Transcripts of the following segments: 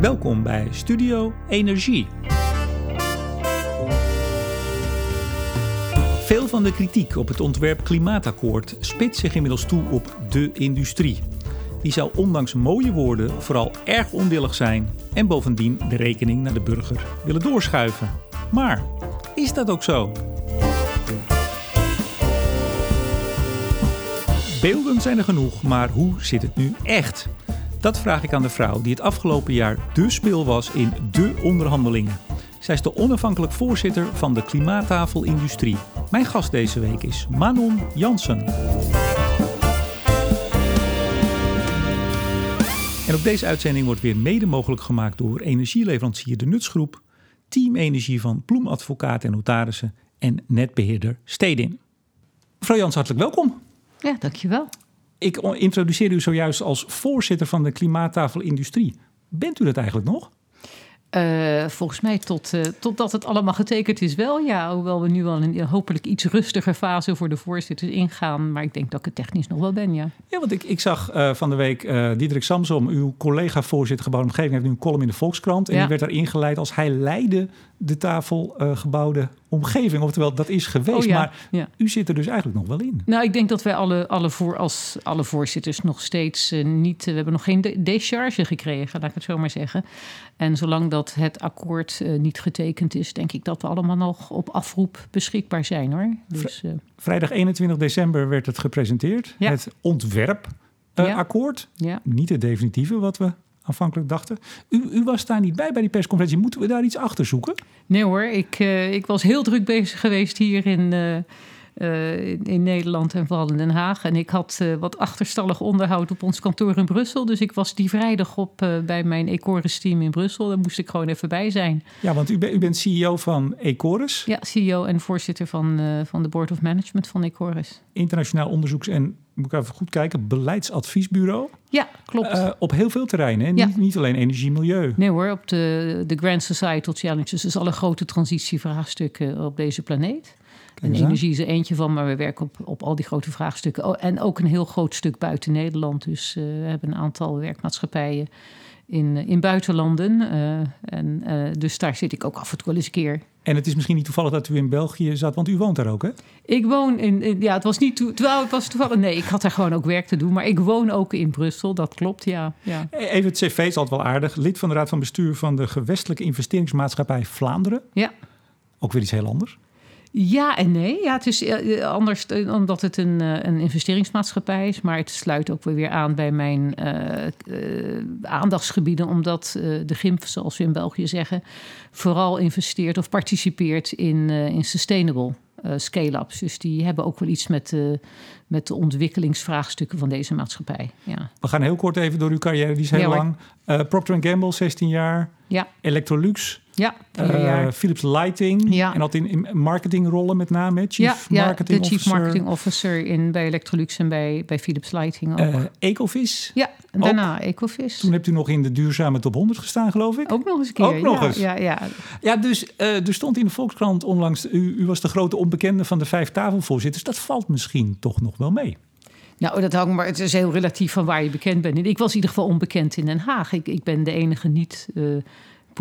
Welkom bij Studio Energie. Veel van de kritiek op het ontwerp Klimaatakkoord spitst zich inmiddels toe op de industrie. Die zou ondanks mooie woorden vooral erg onwillig zijn en bovendien de rekening naar de burger willen doorschuiven. Maar is dat ook zo? Beelden zijn er genoeg, maar hoe zit het nu echt? Dat vraag ik aan de vrouw die het afgelopen jaar de speel was in de onderhandelingen. Zij is de onafhankelijk voorzitter van de Klimaattafel Industrie. Mijn gast deze week is Manon Jansen. En op deze uitzending wordt weer mede mogelijk gemaakt door energieleverancier De Nutsgroep, Team Energie van Ploemadvocaat en Notarissen en netbeheerder Stedin. Mevrouw Jans, hartelijk welkom. Ja, dankjewel. Ik introduceer u zojuist als voorzitter van de Klimaattafel Industrie. Bent u dat eigenlijk nog? Uh, volgens mij tot, uh, totdat het allemaal getekend is wel, ja. Hoewel we nu al in een hopelijk iets rustiger fase voor de voorzitters ingaan. Maar ik denk dat ik het technisch nog wel ben, ja. Ja, want ik, ik zag uh, van de week Diederik Samsom, uw collega-voorzitter gebouwde omgeving... heeft nu een column in de Volkskrant. En ja. die werd daar ingeleid als hij leidde de tafelgebouwde omgeving. Oftewel, dat is geweest. Oh, ja. Maar ja. u zit er dus eigenlijk nog wel in. Nou, ik denk dat wij alle, alle, voor, als, alle voorzitters nog steeds niet... we hebben nog geen de decharge gekregen, laat ik het zo maar zeggen. En zolang dat het akkoord uh, niet getekend is, denk ik dat we allemaal nog op afroep beschikbaar zijn hoor. Dus, Vrijdag 21 december werd het gepresenteerd. Ja. Het ontwerpakkoord. Uh, ja. Niet het definitieve wat we aanvankelijk dachten. U, u, was daar niet bij bij die persconferentie. Moeten we daar iets achter zoeken? Nee hoor, ik, ik was heel druk bezig geweest hier in uh, in, Nederland en vooral in Den Haag. En ik had uh, wat achterstallig onderhoud op ons kantoor in Brussel. Dus ik was die vrijdag op bij mijn Ecoris team in Brussel. Daar moest ik gewoon even bij zijn. Ja, want u, ben, u bent CEO van Ecoris. Ja, CEO en voorzitter van, van de Board of Management van Ecoris. Internationaal onderzoeks- en moet ik even goed kijken, beleidsadviesbureau. Ja, klopt. Uh, op heel veel terreinen, hè? Ja. Niet, niet, alleen energie, milieu. Nee hoor, op de, de Grand Societal Challenges, dus alle grote transitievraagstukken op deze planeet. En energie is er eentje van, maar we werken op, op al die grote vraagstukken. Oh, en ook een heel groot stuk buiten Nederland. Dus uh, we hebben een aantal werkmaatschappijen in, eh, in buitenlanden. Uh, en, uh, dus daar zit ik ook af en toe wel eens een keer. En het is misschien niet toevallig dat u in België zat, want u woont daar ook, hè? Ik woon in, in ja, het was niet toe, terwijl het was toevallig. Nee, ik had daar gewoon ook werk te doen, maar ik woon ook in Brussel, dat klopt, ja. ja. Even het cv is altijd wel aardig. Lid van de Raad van Bestuur van de Gewestelijke Investeringsmaatschappij Vlaanderen. Ja. Ook weer iets heel anders. Ja en nee. Ja, het is eh, anders omdat het een, eh, een investeringsmaatschappij is. Maar het sluit ook weer aan bij mijn uh, aandachtsgebieden. Omdat de GIMF, zoals we in België zeggen, vooral investeert of participeert in, in sustainable scale-ups. Dus die hebben ook wel iets met, met de ontwikkelingsvraagstukken van deze maatschappij. Ja. We gaan heel kort even door uw carrière, die is heel lang. Procter Gamble, 16 jaar. Ja. Electrolux. Ja, uh, Philips Lighting. Ja. En dat in, in marketingrollen met name. Chief ja, Marketing ja, de Chief Marketing Officer in, bij Electrolux en bij, bij Philips Lighting ook. Uh, Ecovis. Ja, daarna Ecovis. Toen hebt u nog in de duurzame top 100 gestaan, geloof ik. Ook nog eens een keer. Ook nog ja, eens. Ja, ja. ja dus uh, er stond in de Volkskrant onlangs... U, u was de grote onbekende van de vijf tafelvoorzitters. Dat valt misschien toch nog wel mee. Nou, dat hangt maar. Het is heel relatief van waar je bekend bent. Ik was in ieder geval onbekend in Den Haag. Ik, ik ben de enige niet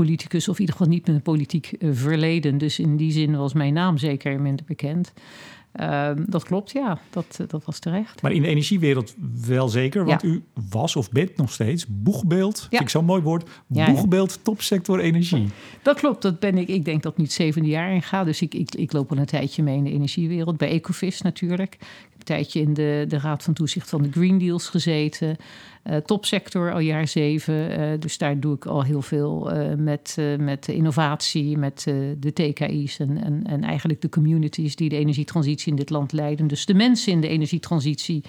politicus, of in ieder geval niet met een politiek uh, verleden. Dus in die zin was mijn naam zeker minder bekend. Uh, dat klopt, ja. Dat, dat was terecht. Maar in de energiewereld wel zeker, want ja. u was of bent nog steeds boegbeeld, ja. vind ik zo'n mooi woord, boegbeeld ja, topsector energie. Dat klopt, dat ben ik. Ik denk dat ik niet zevende jaar in ga, dus ik, ik, ik loop al een tijdje mee in de energiewereld. Bij Ecovis natuurlijk. Ik tijdje in de, de Raad van Toezicht van de Green Deals gezeten. Uh, topsector al jaar zeven. Uh, dus daar doe ik al heel veel uh, met, met innovatie, met de TKI's en, en, en eigenlijk de communities die de energietransitie in dit land leiden. Dus de mensen in de energietransitie.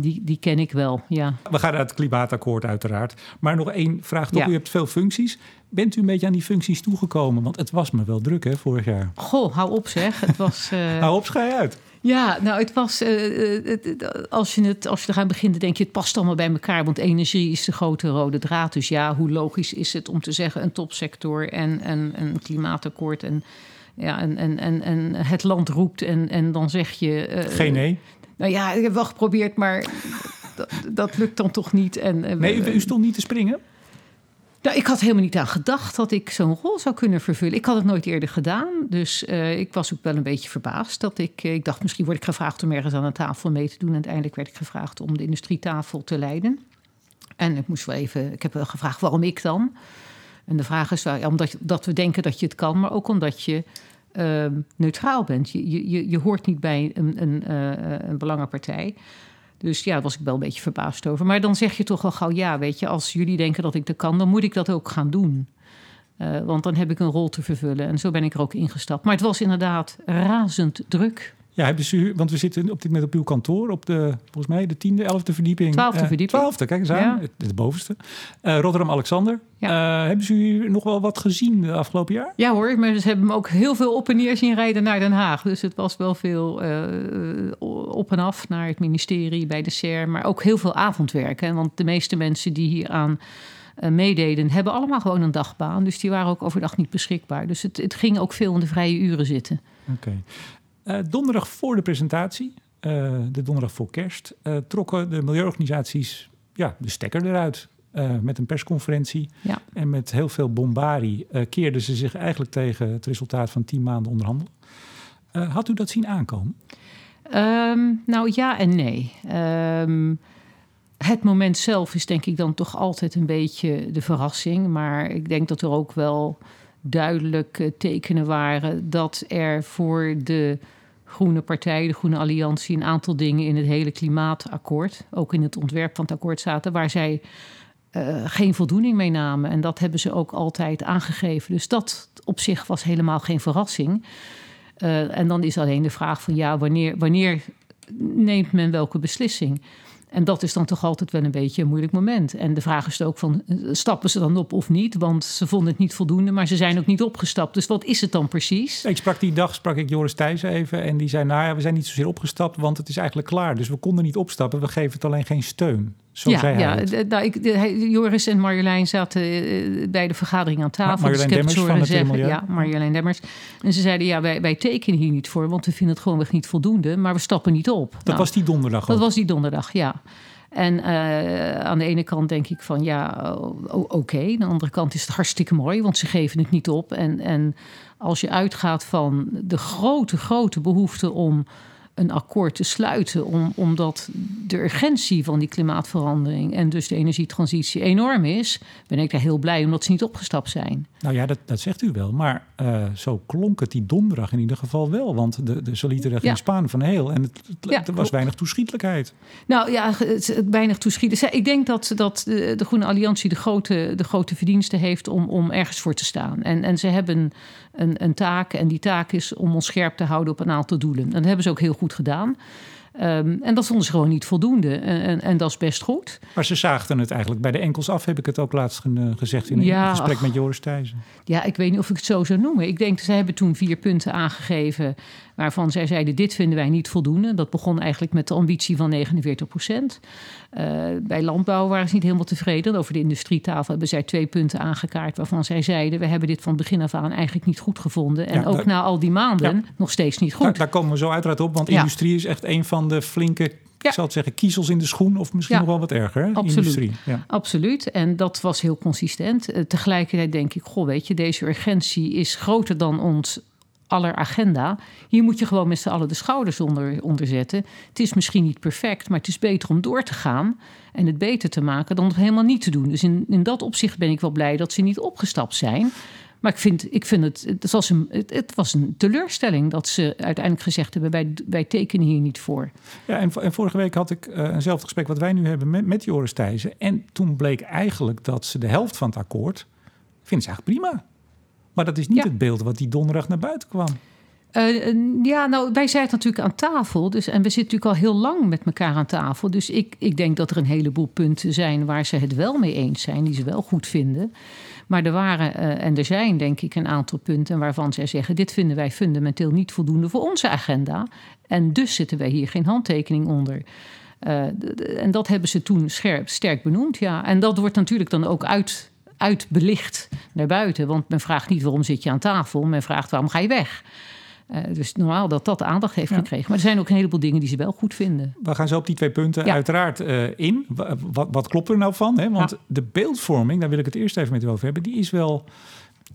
Die, die ken ik wel, ja. We gaan naar het klimaatakkoord uiteraard. Maar nog één vraag toch. Ja. U hebt veel functies. Bent u een beetje aan die functies toegekomen? Want het was me wel druk, hè, vorig jaar. Goh, hou op zeg. Het was... Uh... hou op, schij uit. Ja, nou, het was. Uh, het, als, je het, als je eraan begint, denk je: het past allemaal bij elkaar. Want energie is de grote rode draad. Dus ja, hoe logisch is het om te zeggen: een topsector en, en een klimaatakkoord. En, ja, en, en, en, en het land roept en, en dan zeg je. Uh, Geen nee. Nou ja, ik heb wel geprobeerd, maar dat, dat lukt dan toch niet. En, nee, u, u stond niet te springen? Nou, ik had helemaal niet aan gedacht dat ik zo'n rol zou kunnen vervullen. Ik had het nooit eerder gedaan. Dus uh, ik was ook wel een beetje verbaasd. Dat ik, ik dacht, misschien word ik gevraagd om ergens aan een tafel mee te doen. En uiteindelijk werd ik gevraagd om de industrietafel te leiden. En ik moest wel even, ik heb wel gevraagd waarom ik dan. En de vraag is omdat dat we denken dat je het kan, maar ook omdat je uh, neutraal bent. Je, je, je hoort niet bij een, een, uh, een belangenpartij. Dus ja, daar was ik wel een beetje verbaasd over. Maar dan zeg je toch al gauw ja, weet je, als jullie denken dat ik dat kan, dan moet ik dat ook gaan doen. Uh, want dan heb ik een rol te vervullen. En zo ben ik er ook ingestapt. Maar het was inderdaad razend druk. Ja, hebben ze, want we zitten op dit moment op uw kantoor op de, volgens mij, de tiende, elfde verdieping. Twaalfde uh, verdieping. Twaalfde, kijk eens aan, ja. de bovenste. Uh, Rotterdam-Alexander. Ja. Uh, hebben ze u nog wel wat gezien de afgelopen jaar? Ja hoor, maar ze hebben me ook heel veel op en neer zien rijden naar Den Haag. Dus het was wel veel op en af naar het ministerie, bij de SER. Maar ook heel veel avondwerken. Want de meeste mensen die hier aan meededen, hebben allemaal gewoon een dagbaan. Dus die waren ook overdag niet beschikbaar. Dus het, het ging ook veel in de vrije uren zitten. Oké. Donderdag voor de presentatie, uh, de donderdag voor kerst, uh, trokken de milieuorganisaties ja, de stekker eruit. met een persconferentie ja. en met heel veel bombarie keerden ze zich eigenlijk tegen het resultaat van tien maanden onderhandelen. had u dat zien aankomen? Um, nou ja en nee. Um, het moment zelf is denk ik dan toch altijd een beetje de verrassing. Maar ik denk dat er ook wel duidelijk tekenen waren dat er voor de Groene Partij, de Groene Alliantie, een aantal dingen in het hele klimaatakkoord, ook in het ontwerp van het akkoord zaten, waar zij uh, geen voldoening mee namen. En dat hebben ze ook altijd aangegeven. Dus dat op zich was helemaal geen verrassing. Uh, en dan is alleen de vraag van ja, wanneer, wanneer neemt men welke beslissing? En dat is dan toch altijd wel een beetje een moeilijk moment. En de vraag is ook van, eh, stappen ze dan op of niet? Want ze vonden het niet voldoende, maar ze zijn ook niet opgestapt. Dus wat is het dan precies? Ik sprak die dag, sprak ik Joris Thijssen even en die zei... nou ja, we zijn niet zozeer opgestapt, want het is eigenlijk klaar. Dus we konden niet opstappen, we geven het alleen geen steun. Zo ja, zei hij ja. het. Nou, ik, de, Joris en Marjolein zaten uh, bij de vergadering aan tafel. Marjolein dus ik Demmers van het zeggen. Ja, Marjolein Demmers. En ze zeiden, ja, wij, wij tekenen hier niet voor... want we vinden het gewoon niet voldoende, maar we stappen niet op. Dat nou, was die donderdag Dat ook. was die donderdag, ja. En uh, aan de ene kant denk ik van ja, oké. Okay. Aan de andere kant is het hartstikke mooi, want ze geven het niet op. En, en als je uitgaat van de grote, grote behoefte om een akkoord te sluiten, om, omdat de urgentie van die klimaatverandering en dus de energietransitie enorm is, ben ik daar heel blij omdat ze niet opgestapt zijn. Nou ja, dat, dat zegt u wel, maar uh, zo klonk het die donderdag in ieder geval wel, want de, de, ze lieten er geen Ja. spaan van heel en het, het- Ja, er was klopt. weinig toeschietelijkheid. Nou ja, het, het weinig toeschieten. Zij- Ik denk dat, dat de, de Groene Alliantie de grote, de grote verdienste heeft om, om ergens voor te staan. En, en ze hebben een, een taak en die taak is om ons scherp te houden op een aantal doelen. En dat hebben ze ook heel goed gedaan. Ehm, en dat vonden ze gewoon niet voldoende. En, en, en dat is best goed. Maar ze zaagden het eigenlijk bij de enkels af, heb ik het ook laatst ge- gezegd in een Ja, gesprek ach. met Joris Thijssen. Ja, ik weet niet of ik het zo zou noemen. Ik denk, ze hebben toen vier punten aangegeven waarvan zij zeiden, dit vinden wij niet voldoende. Dat begon eigenlijk met de ambitie van 49 procent. Eh, bij landbouw waren ze niet helemaal tevreden. Over de industrietafel hebben zij twee punten aangekaart waarvan zij zeiden, we hebben dit van begin af aan eigenlijk niet goed gevonden. En Ja, ook daar- na al die maanden Ja. nog steeds niet Daar, goed. daar komen we zo uiteraard op, want industrie is echt een van de flinke, Ja. ik zal het zeggen, kiezels in de schoen. Of misschien Ja. nog wel wat erger, hè? Absoluut. Industrie. Ja. Absoluut. En dat was heel consistent. Eh, tegelijkertijd denk ik, goh, weet je, deze urgentie is groter dan ons aller agenda. Hier moet je gewoon met z'n allen de schouders onder, zetten. Het is misschien niet perfect, maar het is beter om door te gaan en het beter te maken dan het helemaal niet te doen. Dus in, in dat opzicht ben ik wel blij dat ze niet opgestapt zijn. Maar ik vind, ik vind het, het, was een, het was een teleurstelling dat ze uiteindelijk gezegd hebben: wij, wij tekenen hier niet voor. Ja, en, en vorige week had ik eh, eenzelfde gesprek wat wij nu hebben met, met Joris Thijssen. En toen bleek eigenlijk dat ze de helft van het akkoord vinden ze eigenlijk prima. Maar dat is niet Ja. het beeld wat die donderdag naar buiten kwam. Eh, eh, ja, nou, wij zaten natuurlijk aan tafel. Dus, en we zitten natuurlijk al heel lang met elkaar aan tafel. Dus ik, ik denk dat er een heleboel punten zijn waar ze het wel mee eens zijn, die ze wel goed vinden. Maar er waren eh, en er zijn, denk ik, een aantal punten waarvan zij zeggen: dit vinden wij fundamenteel niet voldoende voor onze agenda. En dus zitten wij hier geen handtekening onder. En dat hebben ze toen scherp, sterk benoemd, ja. En dat wordt natuurlijk dan ook uit, uitbelicht naar buiten. Want men vraagt niet waarom zit je aan tafel, men vraagt waarom ga je weg. Uh, dus normaal dat dat aandacht heeft gekregen. Maar er zijn ook een heleboel dingen die ze wel goed vinden. We gaan zo op die twee punten uiteraard uh, in. Wat, wat, klopt er nou van? Hè? Want de beeldvorming, daar wil ik het eerst even met u over hebben... die is wel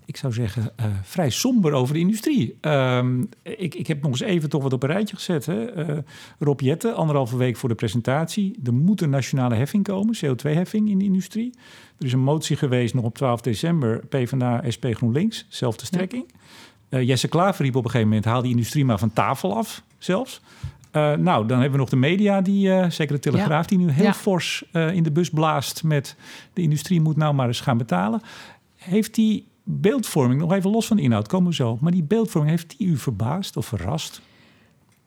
ik zou zeggen, uh, vrij somber over de industrie. Uh, ik, ik heb nog eens even toch wat op een rijtje gezet. Hè. Uh, Rob Jette, anderhalve week voor de presentatie. Er moet een nationale heffing komen, CO2-heffing in de industrie. Er is een motie geweest nog op 12 december, PvdA, SP, GroenLinks, zelfde strekking. Ja. Uh, Jesse Klaver riep op een gegeven moment, haal die industrie maar van tafel af zelfs. Nou, dan hebben we nog de media, die, zeker de Telegraaf, die nu heel ja. fors in de bus blaast met de industrie moet nou maar eens gaan betalen. Heeft die beeldvorming, nog even los van de inhoud, komen we zo. Maar die beeldvorming, heeft die u verbaasd of verrast?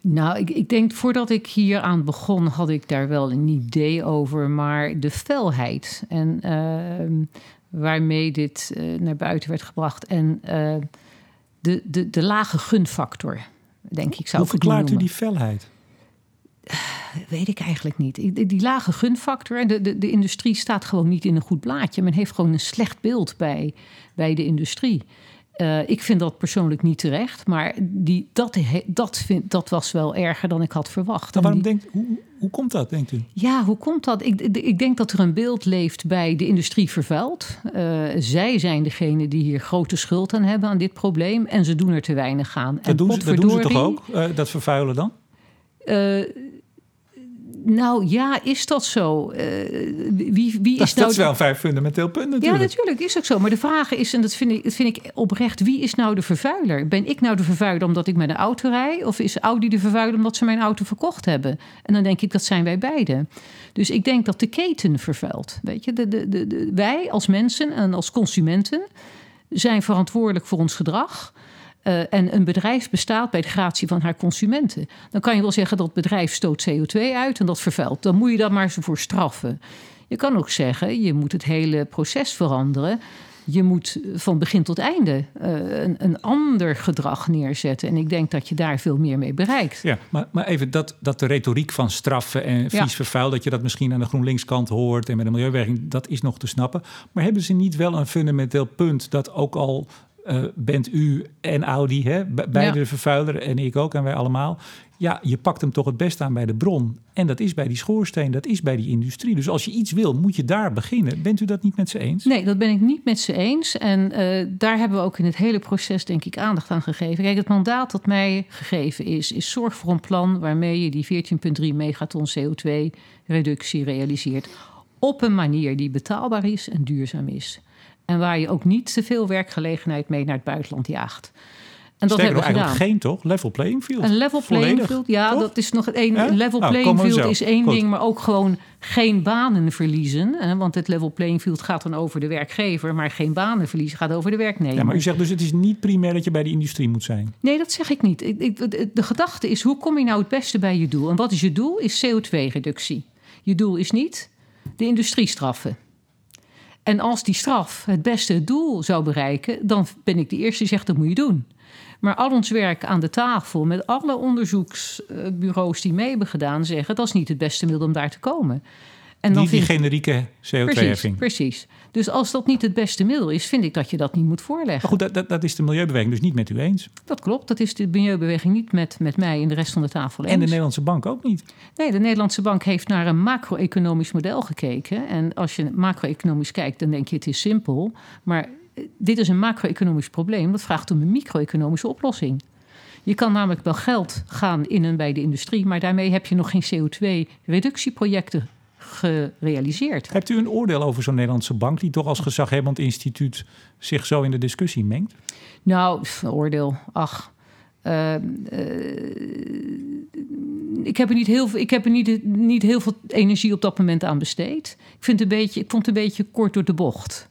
Nou, ik, ik denk voordat ik hier aan begon, had ik daar wel een idee over. Maar de felheid en uh, waarmee dit uh, naar buiten werd gebracht en uh, de, de, de lage gunfactor, denk ik. Zou Hoe verklaart u die felheid? weet ik eigenlijk niet. Die, die lage gunfactor, de, de, de industrie staat gewoon niet in een goed blaadje. Men heeft gewoon een slecht beeld bij, bij de industrie. Uh, ik vind dat persoonlijk niet terecht, maar die, dat, dat, vind, dat was wel erger dan ik had verwacht. Waarom die, denkt, hoe, hoe komt dat, denkt u? Ja, hoe komt dat? Ik, ik denk dat er een beeld leeft bij de industrie vervuild. Uh, zij zijn degene die hier grote schuld aan hebben aan dit probleem en ze doen er te weinig aan. Dat, doen, ze, dat doen ze toch ook, uh, dat vervuilen dan? Nou ja, is dat zo? Uh, wie, wie dat, is nou dat is wel een vrij fundamenteel punt natuurlijk. Ja, natuurlijk is ook zo. Maar de vraag is, en dat vind ik, dat vind ik oprecht... wie is nou de vervuiler? Ben ik nou de vervuiler omdat ik met een auto rij? Of is Audi de vervuiler omdat ze mijn auto verkocht hebben? En dan denk ik, dat zijn wij beiden. Dus ik denk dat de keten vervuilt. Weet je, de, de, de wij als mensen en als consumenten... zijn verantwoordelijk voor ons gedrag... Uh, en een bedrijf bestaat bij de gratie van haar consumenten. Dan kan je wel zeggen dat bedrijf stoot CO2 uit en dat vervuilt. Dan moet je dat maar voor straffen. Je kan ook zeggen, je moet het hele proces veranderen. Je moet van begin tot einde uh, een, een, ander gedrag neerzetten. En ik denk dat je daar veel meer mee bereikt. Ja, maar, maar even dat, dat de retoriek van straffen en vies ja. vervuil... dat je dat misschien aan de GroenLinks-kant hoort... en met de milieuwerking, dat is nog te snappen. Maar hebben ze niet wel een fundamenteel punt... dat ook al uh, bent u en Audi, hè? beide ja. de vervuiler en ik ook en wij allemaal. Ja, je pakt hem toch het best aan bij de bron. En dat is bij die schoorsteen, dat is bij die industrie. Dus als je iets wil, moet je daar beginnen. Bent u dat niet met ze eens? Nee, dat ben ik niet met ze eens. En uh, daar hebben we ook in het hele proces, denk ik, aandacht aan gegeven. Kijk, het mandaat dat mij gegeven is, is zorg voor een plan waarmee je die 14,3 megaton CO2-reductie realiseert. Op een manier die betaalbaar is en duurzaam is. En waar je ook niet te veel werkgelegenheid mee naar het buitenland jaagt. En dat hebben we gedaan. geen toch? Level playing field. Een level Volledig, playing field, ja, toch? dat is nog het één. Een level nou, playing field is één Goed. ding, maar ook gewoon geen banen verliezen. Hè? Want het level playing field gaat dan over de werkgever, maar geen banen verliezen gaat over de werknemer. Ja, maar u zegt dus het is niet primair dat je bij de industrie moet zijn. Nee, dat zeg ik niet. Ik, ik, de, de gedachte is, hoe kom je nou het beste bij je doel? En wat is je doel? Is CO2-reductie. Je doel is niet de industrie straffen. En als die straf het beste het doel zou bereiken, dan ben ik de eerste die zegt dat moet je doen. Maar al ons werk aan de tafel met alle onderzoeksbureaus die mee hebben gedaan, zeggen dat is niet het beste middel om daar te komen. En dan die, die generieke CO2-heffing. Precies, precies. Dus als dat niet het beste middel is, vind ik dat je dat niet moet voorleggen. Maar goed, dat, dat, dat, is de Milieubeweging dus niet met u eens. Dat klopt, dat is de Milieubeweging niet met, met mij en de rest van de tafel eens. En de Nederlandse Bank ook niet. Nee, de Nederlandse Bank heeft naar een macro-economisch model gekeken. En als je macro-economisch kijkt, dan denk je het is simpel. Maar dit is een macro-economisch probleem. Dat vraagt om een micro-economische oplossing. Je kan namelijk wel geld gaan in en bij de industrie, maar daarmee heb je nog geen CO2-reductieprojecten gerealiseerd. Hebt u een oordeel over zo'n Nederlandse bank die toch als gezaghebbend instituut zich zo in de discussie mengt? Nou, oordeel, ach. Uh, uh, ik heb er, niet heel, veel, ik heb er niet, niet heel veel energie op dat moment aan besteed. Ik, vind een beetje, ik vond het een beetje kort door de bocht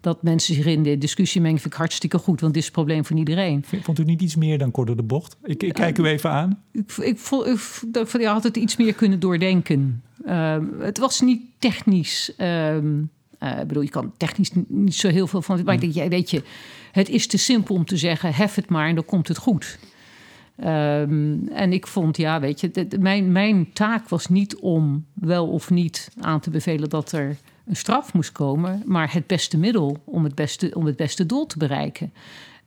dat mensen zich in de discussie mengen, vind ik hartstikke goed, want dit is het probleem van iedereen. Vond u niet iets meer dan kort door de bocht? Ik, ik kijk u even aan. Ik, ik, vond, ik, ik had het iets meer kunnen doordenken. Uh, het was niet technisch. Um, uh, ik bedoel, je kan technisch niet zo heel veel van. Maar ik denk, jij weet je, het is te simpel om te zeggen: hef het maar en dan komt het goed. Um, en ik vond, ja, weet je, mijn, mijn taak was niet om wel of niet aan te bevelen dat er een straf moest komen, maar het beste middel om het beste, om het beste doel te bereiken.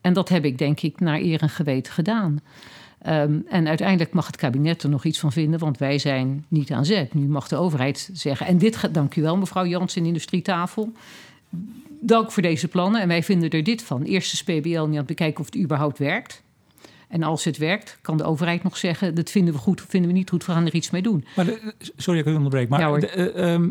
En dat heb ik denk ik naar eer en geweten gedaan. Ehm, en uiteindelijk mag het kabinet er nog iets van vinden, want wij zijn niet aan zet. Nu mag de overheid zeggen. En dit gaat, dank u wel, mevrouw Jansen, Industrietafel. Dank voor deze plannen. En wij vinden er dit van. Eerst is PBL niet aan het bekijken of het überhaupt werkt. En als het werkt, kan de overheid nog zeggen: dat vinden we goed of vinden we niet goed, we gaan er iets mee doen. Maar sorry, ik onderbreek. Maar Ja, de, eh, ehm,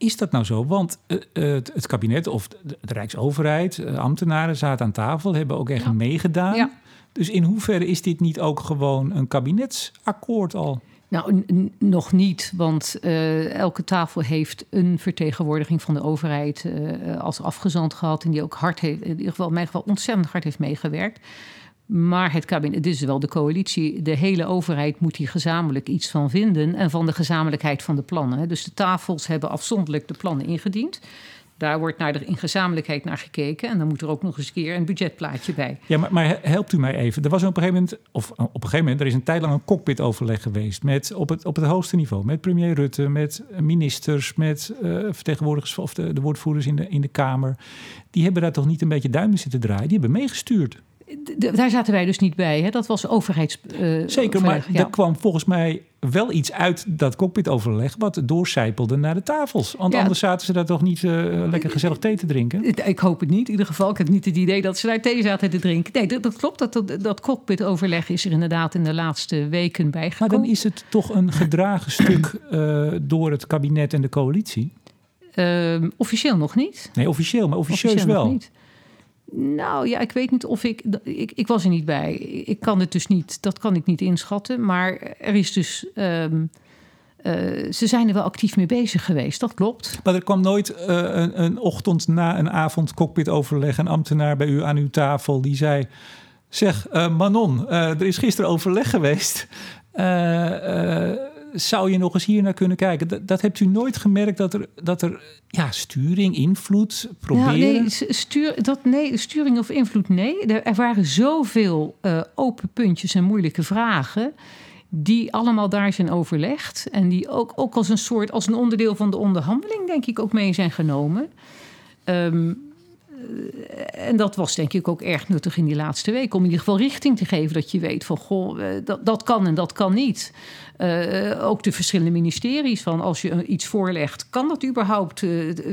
is dat nou zo? Want eh, eh, het, het kabinet of de, de Rijksoverheid, eh, ambtenaren zaten aan tafel, hebben ook echt Ja. meegedaan. Ja. Dus in hoeverre is dit niet ook gewoon een kabinetsakkoord al? Nou, nog niet, want elke tafel heeft een vertegenwoordiging van de overheid als afgezant gehad. En die ook hard heeft, in ieder geval, in mijn geval ontzettend hard heeft meegewerkt. Maar het kabinet, is wel de coalitie, de hele overheid moet hier gezamenlijk iets van vinden. En van de gezamenlijkheid van de plannen. Dus de tafels hebben afzonderlijk de plannen ingediend. Daar wordt naar de, in gezamenlijkheid naar gekeken. En dan moet er ook nog eens een keer een budgetplaatje bij. Ja, maar, maar helpt u mij even. Er was op een gegeven moment, of eh, op een gegeven moment, er is een tijd lang een cockpitoverleg geweest met, op, het, op het hoogste niveau. Met premier Rutte, met ministers, met eh, vertegenwoordigers of de, de woordvoerders in de, in de Kamer. Die hebben daar toch niet een beetje duimen zitten draaien? Die hebben meegestuurd. Daar zaten wij dus niet bij. Hè? Dat was overheids. eh, Zeker, maar ja. er kwam volgens mij wel iets uit dat cockpitoverleg wat doorcijpelde naar de tafels. Want Ja. anders zaten ze daar toch niet eh, lekker gezellig thee te drinken? Ik- hoop het niet. In ieder geval, ik heb niet het idee dat ze daar thee zaten te drinken. Nee, dat, dat klopt. Dat, dat, dat cockpitoverleg is er inderdaad in de laatste weken Maar bijgekomen. dan is het toch een gedragen stuk eh, door het kabinet en de coalitie? Ehm, officieel nog niet. Nee, officieel, maar officieus Officieel wel. niet. Nou ja, ik weet niet of ik, ik. Ik was er niet bij. Ik kan het dus niet. Dat kan ik niet inschatten. Maar er is dus. ehm, eh, ze zijn er wel actief mee bezig geweest. Dat klopt. Maar er kwam nooit eh, een, een ochtend na een avond cockpitoverleg een ambtenaar bij u aan uw tafel die zei: Zeg, eh, Manon, er is gisteren overleg geweest. Eh, zou je nog eens hier naar kunnen kijken? Dat, dat hebt u nooit gemerkt dat er, dat er ja, sturing, invloed, proberen. Ja, nee, stuur, dat, nee, sturing of invloed, nee. Er, waren zoveel eh, open puntjes en moeilijke vragen... die allemaal daar zijn overlegd... en die ook, ook als een soort, als een onderdeel van de onderhandeling... denk ik ook mee zijn genomen. Ehm, eh, en dat was denk ik ook erg nuttig in die laatste week... om in ieder geval richting te geven dat je weet van... goh, eh, dat, dat kan en dat kan niet. Eh, ook de verschillende ministeries van als je iets voorlegt, kan dat überhaupt eh,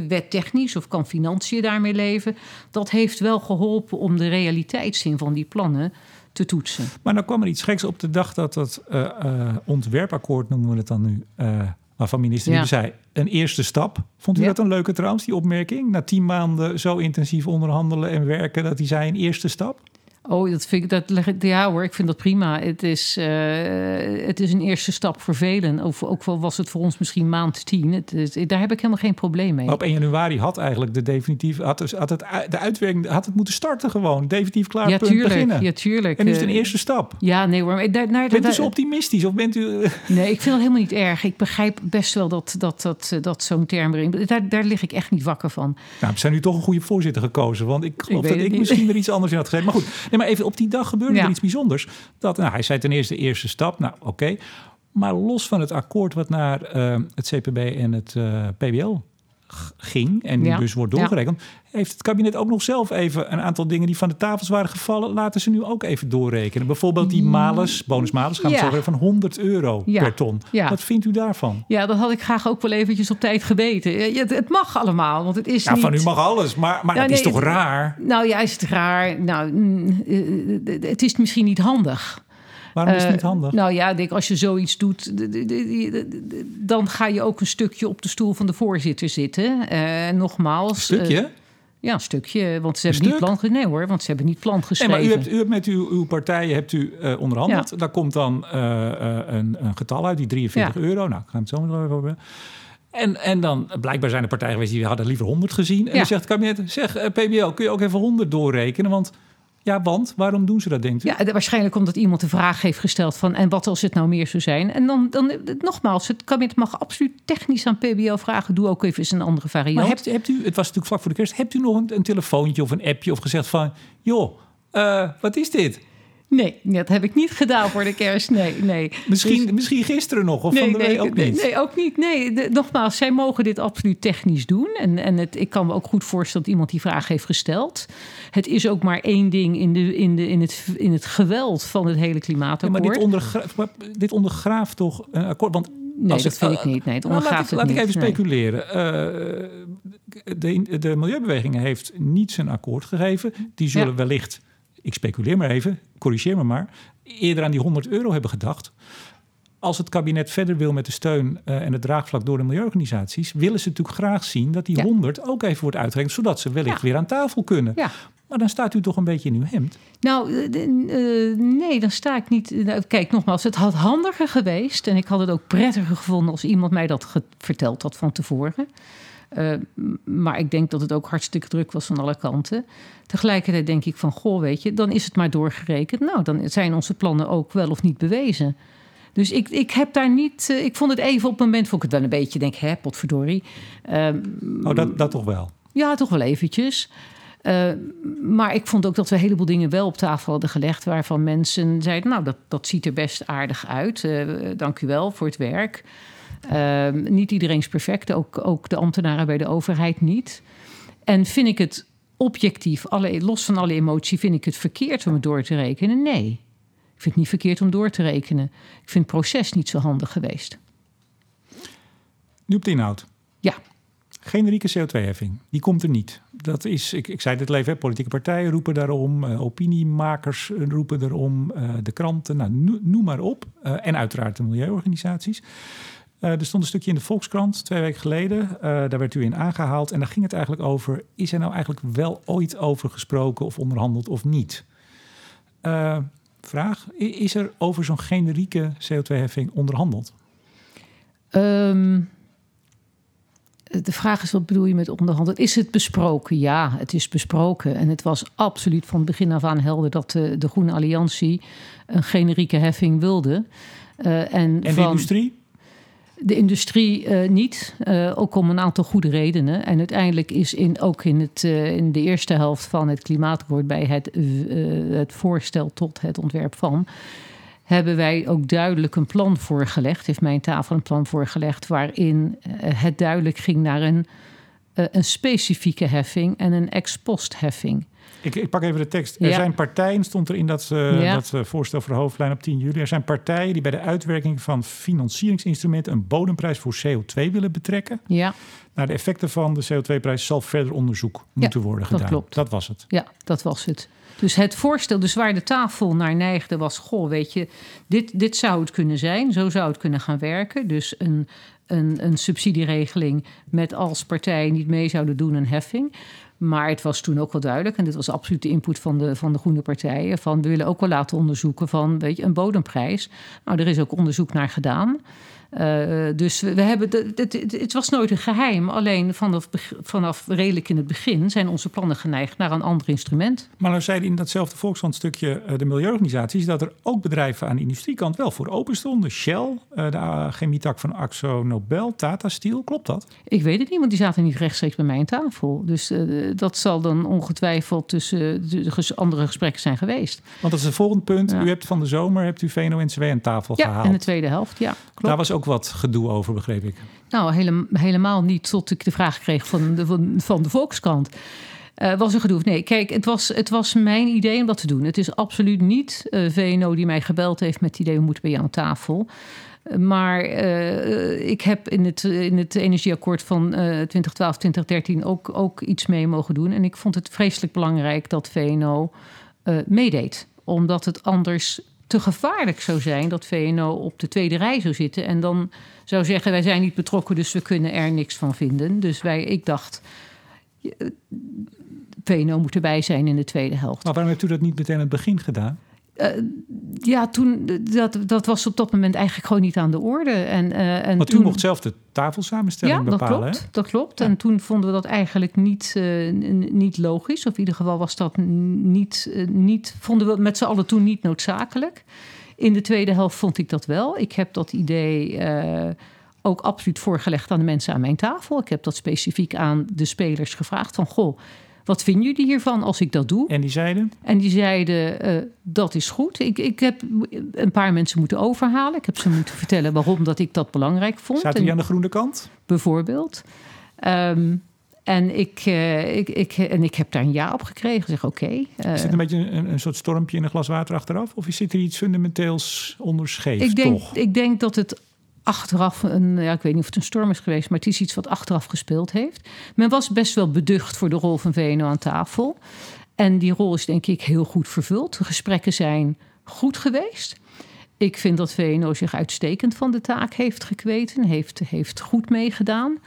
wettechnisch of kan financiën daarmee leven? Dat heeft wel geholpen om de realiteitszin van die plannen te toetsen. Maar dan kwam er iets geks op de dag dat dat eh, eh, ontwerpakkoord, noemen we het dan nu, eh, waarvan minister Ja. Zei, een eerste stap. Vond u Ja. dat een leuke trouwens, die opmerking? Na tien maanden zo intensief onderhandelen en werken, dat hij zei een eerste stap? Oh, dat vind ik, dat leg ik, ja hoor, ik vind dat prima. Het is, eh, het is een eerste stap voor velen. Of, ook al was het voor ons misschien maand tien. Het is, daar heb ik helemaal geen probleem mee. Maar op 1 januari had eigenlijk de definitief, had, dus, had het, de uitwerking, had het moeten starten gewoon. Definitief klaar, ja, punt, tuurlijk. beginnen. Ja, tuurlijk. en nu is het een Eh, eerste stap. Ja, nee hoor. maar Daar, daar, Bent u zo optimistisch of bent u... eh, Nee, ik vind dat helemaal niet erg. Ik begrijp best wel dat, dat, dat, eh, dat zo'n term erin... Daar, daar lig ik echt niet wakker van. Nou, we zijn nu toch een goede voorzitter gekozen. Want ik geloof weet dat het ik niet. misschien er iets anders in had gezegd. Maar goed, nee, maar even op die dag gebeurde Ja. er iets bijzonders. Dat, nou, hij zei ten eerste de eerste stap. Nou, oké. Maar los van het akkoord wat naar eh, het CPB en het eh, PBL ging... en die Ja. dus wordt Ja. doorgerekend... heeft het kabinet ook nog zelf even een aantal dingen... die van de tafels waren gevallen... laten ze nu ook even doorrekenen. Bijvoorbeeld die malus, bonus malus... gaan we Ja. zo weer van 100 euro Ja. per ton. Ja. Wat vindt u daarvan? Ja, dat had ik graag ook wel eventjes op tijd geweten. Ja, Het, het mag allemaal, want het is niet... van u mag alles, maar, maar Ja, het is toch het- raar? Nou ja, is het raar? Nou, mm, eh, het is misschien niet handig. Waarom is het Eh, niet handig? Nou ja, denk, als je zoiets doet, dan ga je ook een stukje op de stoel van de voorzitter zitten. Eh nogmaals. Een stukje? eh, ja, een stukje. Want ze Een hebben niet plan Nee hoor, want ze hebben niet plan Nee, geschreven. maar u hebt, u hebt met uw, uw partijen hebt u, onderhandeld. Daar komt dan een, een getal uit, die 43 Ja. euro. Nou, ik ga het zo nog even over. En, en dan, blijkbaar zijn er partijen geweest die hadden liever 100 gezien. En Ja. dan zegt het kabinet, zeg PBL, kun je ook even 100 doorrekenen? Want, ja, want, waarom doen ze dat, denkt u? Ja, waarschijnlijk omdat iemand de vraag heeft gesteld van... en wat als het nou meer zou zijn? En dan, dan nogmaals, het kabinet mag absoluut technisch aan PBL vragen... doe ook even eens een andere variant. Maar hebt, hebt u, het was natuurlijk vlak voor de kerst, hebt u nog een, een telefoontje of een appje of gezegd van, joh, eh, wat is dit? Nee, dat heb ik niet gedaan voor de kerst. Nee, nee. Misschien, Dus- misschien gisteren nog of nee, van de nee, week ook nee, niet. Nee, ook niet. Nee, de- nogmaals, zij mogen dit absoluut technisch doen. En, en het, ik kan me ook goed voorstellen dat iemand die vraag heeft gesteld. Het is ook maar één ding in, de, in, de, in, het, in het geweld van het hele Ja, klimaatakkoord. maar dit, ondergraaft, maar dit ondergraaft toch een akkoord? Want nee, als dat het- vind ik niet. Nee, het Nou, laat ik, laat ik even Nee. speculeren. Eh, de, de milieubeweging heeft niet zijn akkoord gegeven. Die zullen Ja. wellicht, ik speculeer maar even, corrigeer me maar, eerder aan die 100 euro hebben gedacht. Als het kabinet verder wil met de steun eh, en het draagvlak door de milieuorganisaties, willen ze natuurlijk graag zien dat die Ja. 100 ook even wordt uitgerekend, zodat ze wellicht Ja. weer aan tafel kunnen. Ja. Maar dan staat u toch een beetje in uw hemd. Nou, eh, eh, nee, dan sta ik niet. nou, Kijk, nogmaals, het had handiger geweest. En ik had het ook prettiger gevonden als iemand mij dat verteld had van tevoren. Eh, maar ik denk dat het ook hartstikke druk was van alle kanten. Tegelijkertijd denk ik van, goh, weet je, dan is het maar doorgerekend. Nou, dan zijn onze plannen ook wel of niet bewezen. Dus ik, ik heb daar niet. eh, ik vond het even op het moment, vond ik het wel een beetje, denk, hè, potverdorie. Ehm, Oh, dat, dat toch wel. ja, toch wel eventjes. Eh, maar ik vond ook dat we een heleboel dingen wel op tafel hadden gelegd... waarvan mensen zeiden, nou, dat, dat ziet er best aardig uit. Dank u wel voor het werk. Eh, niet iedereen is perfect, ook, ook de ambtenaren bij de overheid niet. En vind ik het objectief, alle, los van alle emotie... vind ik het verkeerd om het door te rekenen? Nee. Ik vind het niet verkeerd om door te rekenen. Ik vind het proces niet zo handig geweest. Nu op de inhoud. Ja. Generieke CO2-heffing, die komt er niet. Dat is, ik, ik zei dit leven, hè, politieke partijen roepen daarom, eh, opiniemakers eh, roepen erom, eh, de kranten, nou, no- noem maar op. En uiteraard de milieuorganisaties. Eh, er stond een stukje in de Volkskrant twee weken geleden, eh, daar werd u in aangehaald. En daar ging het eigenlijk over, is er nou eigenlijk wel ooit over gesproken of onderhandeld of niet? Eh, vraag, is er over zo'n generieke CO2-heffing onderhandeld? Ehm, de vraag is, wat bedoel je met onderhandelen? Is het besproken? Ja, het is besproken. En het was absoluut van het begin af aan helder... dat de, de Groene Alliantie een generieke heffing wilde. En En de van industrie? De industrie eh, niet, eh, ook om een aantal goede redenen. En uiteindelijk is in, ook in, het, eh, in de eerste helft van het klimaatakkoord... bij het, het voorstel tot het ontwerp van hebben wij ook duidelijk een plan voorgelegd, heeft mijn tafel een plan voorgelegd, waarin het duidelijk ging naar een, een specifieke heffing en een ex post heffing. Ik, ik pak even de tekst. Er zijn partijen, stond er in dat, Ja. dat voorstel voor de hoofdlijn op 10 juli. Er zijn partijen die bij de uitwerking van financieringsinstrumenten een bodemprijs voor CO2 willen betrekken. Ja, Naar de effecten van de CO2-prijs zal verder onderzoek moeten worden dat gedaan. klopt. Dat was het. ja, dat was het. Dus het voorstel, dus waar de tafel naar neigde, was: Goh, weet je, dit, dit zou het kunnen zijn. Zo zou het kunnen gaan werken. Dus een, een, een subsidieregeling met als partijen niet mee zouden doen, een heffing. Maar het was toen ook wel duidelijk, en dit was absoluut de input van de, van de groene partijen: van we willen ook wel laten onderzoeken van weet je, een bodemprijs. Nou, er is ook onderzoek naar gedaan. Eh, dus we, hebben. de- Het, was nooit een geheim. Alleen vanaf, vanaf redelijk in het begin zijn onze plannen geneigd naar een ander instrument. Maar nou zeiden in datzelfde Volkskrant-stukje eh, de milieuorganisaties... dat er ook bedrijven aan de industriekant wel voor open stonden. Shell, eh, de chemietak van Axo Nobel, Tata Steel. Klopt dat? Ik weet het niet, want die zaten niet rechtstreeks bij mij aan tafel. Dus dat zal dan ongetwijfeld tussen de andere gesprekken zijn geweest. Want dat is het volgende punt. Ja. U hebt van de zomer hebt u VNO-NCW aan tafel Ja, gehaald. in de tweede helft, ja. Klopt. Daar was ook wat gedoe over, begreep ik. Nou, hele- helemaal niet tot ik de vraag kreeg van de, van, van de Volkskrant. Eh, was er gedoe? Nee, kijk, het was, het was mijn idee om dat te doen. Het is absoluut niet eh, VNO die mij gebeld heeft met het idee... we moeten bij jou aan tafel. Eh, Maar ik heb in het, in het energieakkoord van eh 2012, 2013 ook, ook iets mee mogen doen. En ik vond het vreselijk belangrijk dat VNO meedeed. Omdat het anders te gevaarlijk zou zijn dat VNO op de tweede rij zou zitten... en dan zou zeggen, wij zijn niet betrokken, dus we kunnen er niks van vinden. Dus wij, ik dacht, eh, VNO moet erbij zijn in de tweede helft. Maar waarom hebt u dat niet meteen aan het begin gedaan? Eh, ja, toen, dat, dat was op dat moment eigenlijk gewoon niet aan de orde. En, eh, en Want toen, u mocht zelf de tafelsamenstelling ja, dat bepalen. klopt. hè? Dat klopt. Ja. En toen vonden we dat eigenlijk niet, eh, niet logisch. Of in ieder geval was dat niet, niet, vonden we met z'n allen toen niet noodzakelijk. In de tweede helft vond ik dat wel. Ik heb dat idee ook absoluut voorgelegd aan de mensen aan mijn tafel. Ik heb dat specifiek aan de spelers gevraagd van... goh, Wat vinden jullie hiervan als ik dat doe? En die zeiden? En die zeiden, uh, dat is goed. Ik, ik heb een paar mensen moeten overhalen. Ik heb ze moeten vertellen waarom dat ik dat belangrijk vond. Zaten die aan de groene kant? Bijvoorbeeld. Um, en ik, uh, ik, ik, en ik heb daar een ja op gekregen. Zeg oké. Okay, uh, is het een beetje een, een, soort stormpje in een glas water achteraf? Of zit er iets fundamenteels onderscheef? Ik denk, toch? ik denk dat het achteraf, een, ja, ik weet niet of het een storm is geweest, maar het is iets wat achteraf gespeeld heeft. Men was best wel beducht voor de rol van VNO aan tafel. En die rol is denk ik heel goed vervuld. De gesprekken zijn goed geweest. Ik vind dat VNO zich uitstekend van de taak heeft gekweten, heeft, heeft goed meegedaan.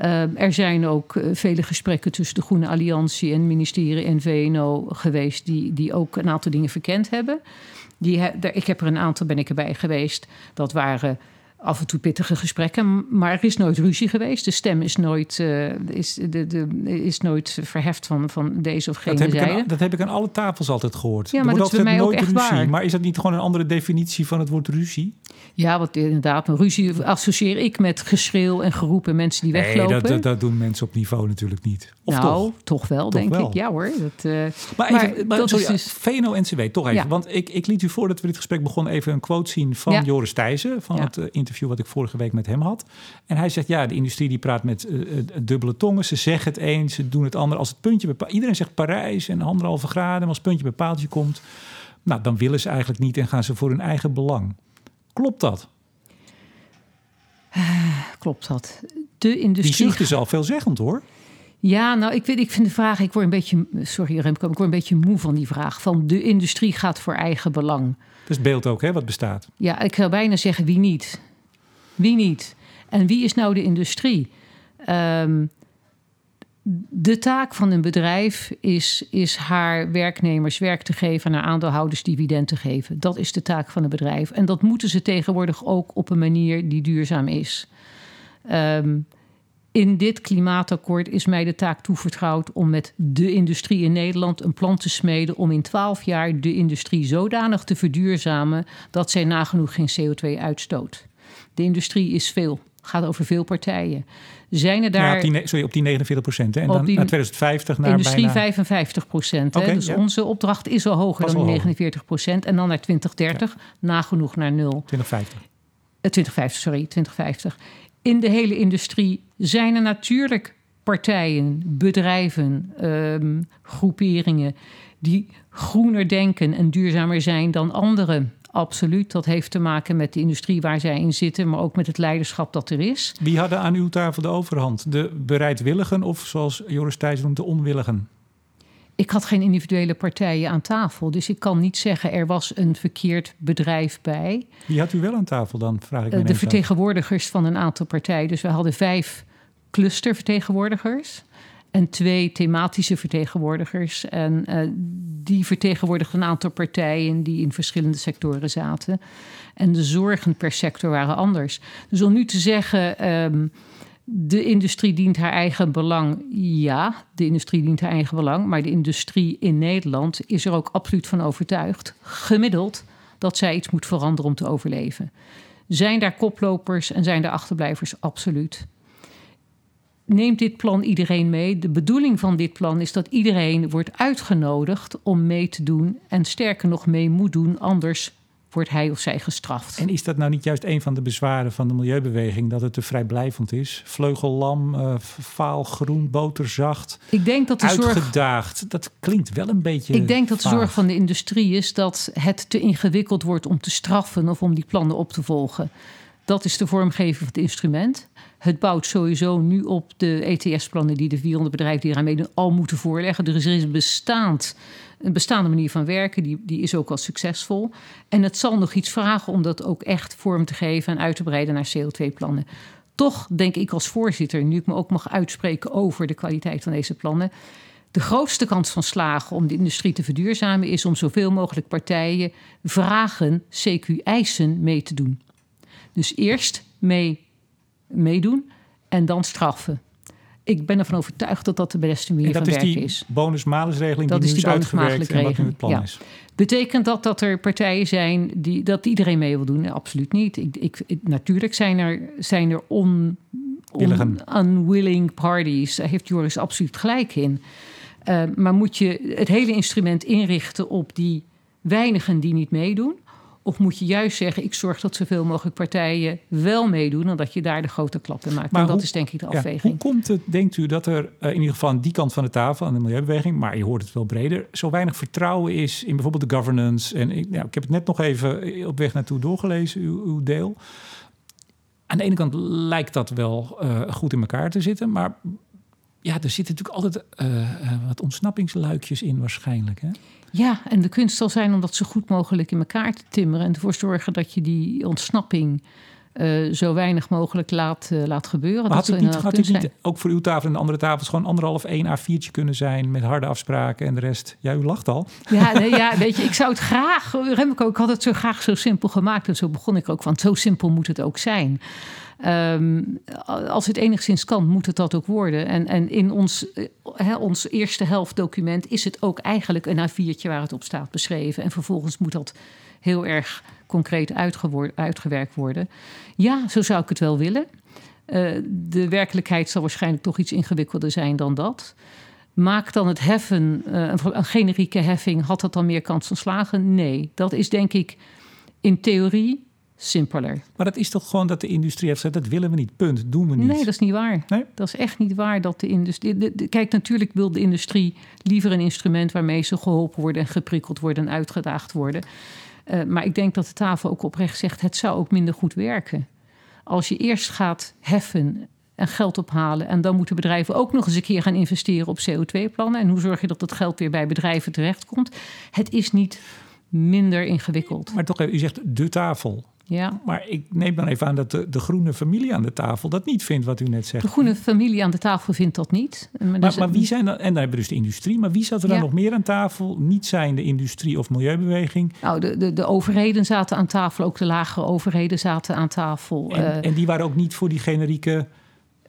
Uh, er zijn ook uh, vele gesprekken tussen de Groene Alliantie en ministerie en VNO geweest, die, die ook een aantal dingen verkend hebben. Die ik heb er een aantal ben ik erbij geweest. Dat waren af en toe pittige gesprekken, maar er is nooit ruzie geweest. De stem is nooit, uh, is, de, de, is nooit verheft van, van deze of gene dat heb zijde. Ik aan, dat heb ik aan alle tafels altijd gehoord. Ja, maar dat is bij mij nooit ook echt ruzie. waar. Maar is dat niet gewoon een andere definitie van het woord ruzie? Ja, want inderdaad, een ruzie associeer ik met geschreeuw en geroep en mensen die weglopen. Nee, dat, dat, dat doen mensen op niveau natuurlijk niet. Of nou, toch? wel, Toch denk wel. ik. Ja hoor. Dat, uh, Maar, even, maar, dat sorry, is dus... VNO-NCW, toch even. Ja. Want ik, ik liet u voordat we dit gesprek begonnen even een quote zien van Ja. Joris Thijssen. Van het eh, interview wat ik vorige week met hem had. En hij zegt, ja, de industrie die praat met eh, eh, dubbele tongen. Ze zeggen het een, ze doen het ander. Als het puntje bepaalt, iedereen zegt Parijs en anderhalve graden. Maar als het puntje bij paaltje komt, nou, dan willen ze eigenlijk niet en gaan ze voor hun eigen belang. Klopt dat? Klopt dat. De Die industrie... zucht is al veelzeggend hoor. Ja, nou, ik, weet, ik vind de vraag... Ik word een beetje... Sorry Remco, ik word een beetje moe van die vraag. Van de industrie gaat voor eigen belang. Dat is beeld ook, hè, wat bestaat. Ja, ik zou bijna zeggen wie niet. Wie niet? En wie is nou de industrie? Ehm, de taak van een bedrijf is, is haar werknemers werk te geven... en haar aandeelhouders dividend te geven. Dat is de taak van een bedrijf. En dat moeten ze tegenwoordig ook op een manier die duurzaam is. Ehm, in dit klimaatakkoord is mij de taak toevertrouwd om met de industrie in Nederland een plan te smeden om in 12 jaar de industrie zodanig te verduurzamen dat zij nagenoeg geen CO2 uitstoot. De industrie is veel, gaat over veel partijen. Zijn er ja, daar op die, ne- sorry, op die 49 procent. En dan die naar 2050 naar industrie bijna... 55 procent? Oké, dus ja. onze opdracht is al hoger dan al die hoger. 49 procent en dan naar 2030 nagenoeg naar nul. 2050. Eh, 2050, sorry, 2050. In de hele industrie zijn er natuurlijk partijen, bedrijven, ehm, groeperingen die groener denken en duurzamer zijn dan anderen. Absoluut, dat heeft te maken met de industrie waar zij in zitten, maar ook met het leiderschap dat er is. Wie hadden aan uw tafel de overhand? De bereidwilligen of zoals Joris Thijs noemt, de onwilligen? Ik had geen individuele partijen aan tafel, dus ik kan niet zeggen er was een verkeerd bedrijf bij. Wie had u wel aan tafel dan, vraag ik me Eh, de ineens af. vertegenwoordigers van een aantal partijen. Dus we hadden vijf clustervertegenwoordigers en twee thematische vertegenwoordigers. En eh, die vertegenwoordigden een aantal partijen die in verschillende sectoren zaten. En de zorgen per sector waren anders. Dus om nu te zeggen. ehm, de industrie dient haar eigen belang. Ja, de industrie dient haar eigen belang. Maar de industrie in Nederland is er ook absoluut van overtuigd, gemiddeld, dat zij iets moet veranderen om te overleven. Zijn daar koplopers en zijn daar achterblijvers? Absoluut. Neemt dit plan iedereen mee? De bedoeling van dit plan is dat iedereen wordt uitgenodigd om mee te doen. En sterker nog, mee moet doen, anders wordt hij of zij gestraft. En is dat nou niet juist een van de bezwaren van de milieubeweging... dat het te vrijblijvend is? Vleugellam, eh vaalgroen, boterzacht, Ik denk dat de zorg. uitgedaagd. Dat klinkt wel een beetje Ik denk dat de vaag. zorg van de industrie is dat het te ingewikkeld wordt om te straffen of om die plannen op te volgen. Dat is de vormgeving van het instrument. Het bouwt sowieso nu op de ETS-plannen die de 400 bedrijven die eraan meedoen al moeten voorleggen. Dus er is een, bestaand, een bestaande manier van werken, die, die is ook al succesvol. En het zal nog iets vragen om dat ook echt vorm te geven en uit te breiden naar CO2-plannen. Toch denk ik als voorzitter, nu ik me ook mag uitspreken over de kwaliteit van deze plannen. De grootste kans van slagen om de industrie te verduurzamen is om zoveel mogelijk partijen vragen, CQ eisen mee te doen. Dus eerst mee, meedoen en dan straffen. Ik ben ervan overtuigd dat dat de beste manier dat van is werken die is. bonus-malus-regeling Dat die is nu die is uitgewerkt en wat nu het plan bonus-malus-regeling, is. Betekent dat dat er partijen zijn die dat iedereen mee wil doen? Nee, absoluut niet. Ik, ik, natuurlijk zijn er, zijn er on, on, Willigen. unwilling parties. Daar heeft Joris absoluut gelijk in. Uh, maar moet je het hele instrument inrichten op die weinigen die niet meedoen? Of moet je juist zeggen, ik zorg dat zoveel mogelijk partijen wel meedoen... en dat je daar de grote klap in maakt. Maar dat is denk ik de afweging. hoe komt het, denkt u, dat er uh, in ieder geval aan die kant van de tafel... aan de milieubeweging, maar je hoort het wel breder... zo weinig vertrouwen is in bijvoorbeeld de governance? En ik, nou, ik heb het net nog even op weg naartoe doorgelezen, uw, uw deel. Aan de ene kant lijkt dat wel uh, goed in elkaar te zitten... maar ja, er zitten natuurlijk altijd uh, wat ontsnappingsluikjes in waarschijnlijk, hè? Ja, en de kunst zal zijn om dat zo goed mogelijk in elkaar te timmeren en ervoor zorgen dat je die ontsnapping uh, zo weinig mogelijk laat, uh, laat gebeuren. Maar had het niet, had het niet ook voor uw tafel en de andere tafels gewoon anderhalf, één A4'tje kunnen zijn met harde afspraken en de rest? Ja, u lacht al. Ja, nee, ja weet je, ik zou het graag, Remco, ik had het zo graag zo simpel gemaakt en zo begon ik ook, want zo simpel moet het ook zijn. Um, als het enigszins kan, moet het dat ook worden. En, en in ons, he, ons eerste helft document is het ook eigenlijk een A4'tje waar het op staat beschreven. En vervolgens moet dat heel erg concreet uitgewerkt worden. Ja, zo zou ik het wel willen. Uh, de werkelijkheid zal waarschijnlijk toch iets ingewikkelder zijn dan dat. Maakt dan het heffen, uh, een, een generieke heffing, had dat dan meer kans van slagen? Nee, dat is denk ik in theorie simpeler. Maar dat is toch gewoon dat de industrie heeft gezegd: dat willen we niet, punt, doen we niet. Nee, dat is niet waar. Nee? Dat is echt niet waar dat de industrie. kijk, natuurlijk wil de industrie liever een instrument waarmee ze geholpen worden en geprikkeld worden en uitgedaagd worden. Uh, maar ik denk dat de tafel ook oprecht zegt: het zou ook minder goed werken. Als je eerst gaat heffen en geld ophalen. En dan moeten bedrijven ook nog eens een keer gaan investeren op CO2-plannen. En hoe zorg je dat dat geld weer bij bedrijven terechtkomt? Het is niet minder ingewikkeld. Maar toch, u zegt de tafel. Ja. Maar ik neem dan even aan dat de, de, groene familie aan de tafel dat niet vindt, wat u net zegt. De groene familie aan de tafel vindt dat niet. Maar, maar, maar wie zijn dan, en dan hebben we dus de industrie, maar wie zat er dan nog meer aan tafel? Niet zijn de industrie of milieubeweging? Nou, de, de, de overheden zaten aan tafel, ook de lagere overheden zaten aan tafel. En, uh, en die waren ook niet voor die generieke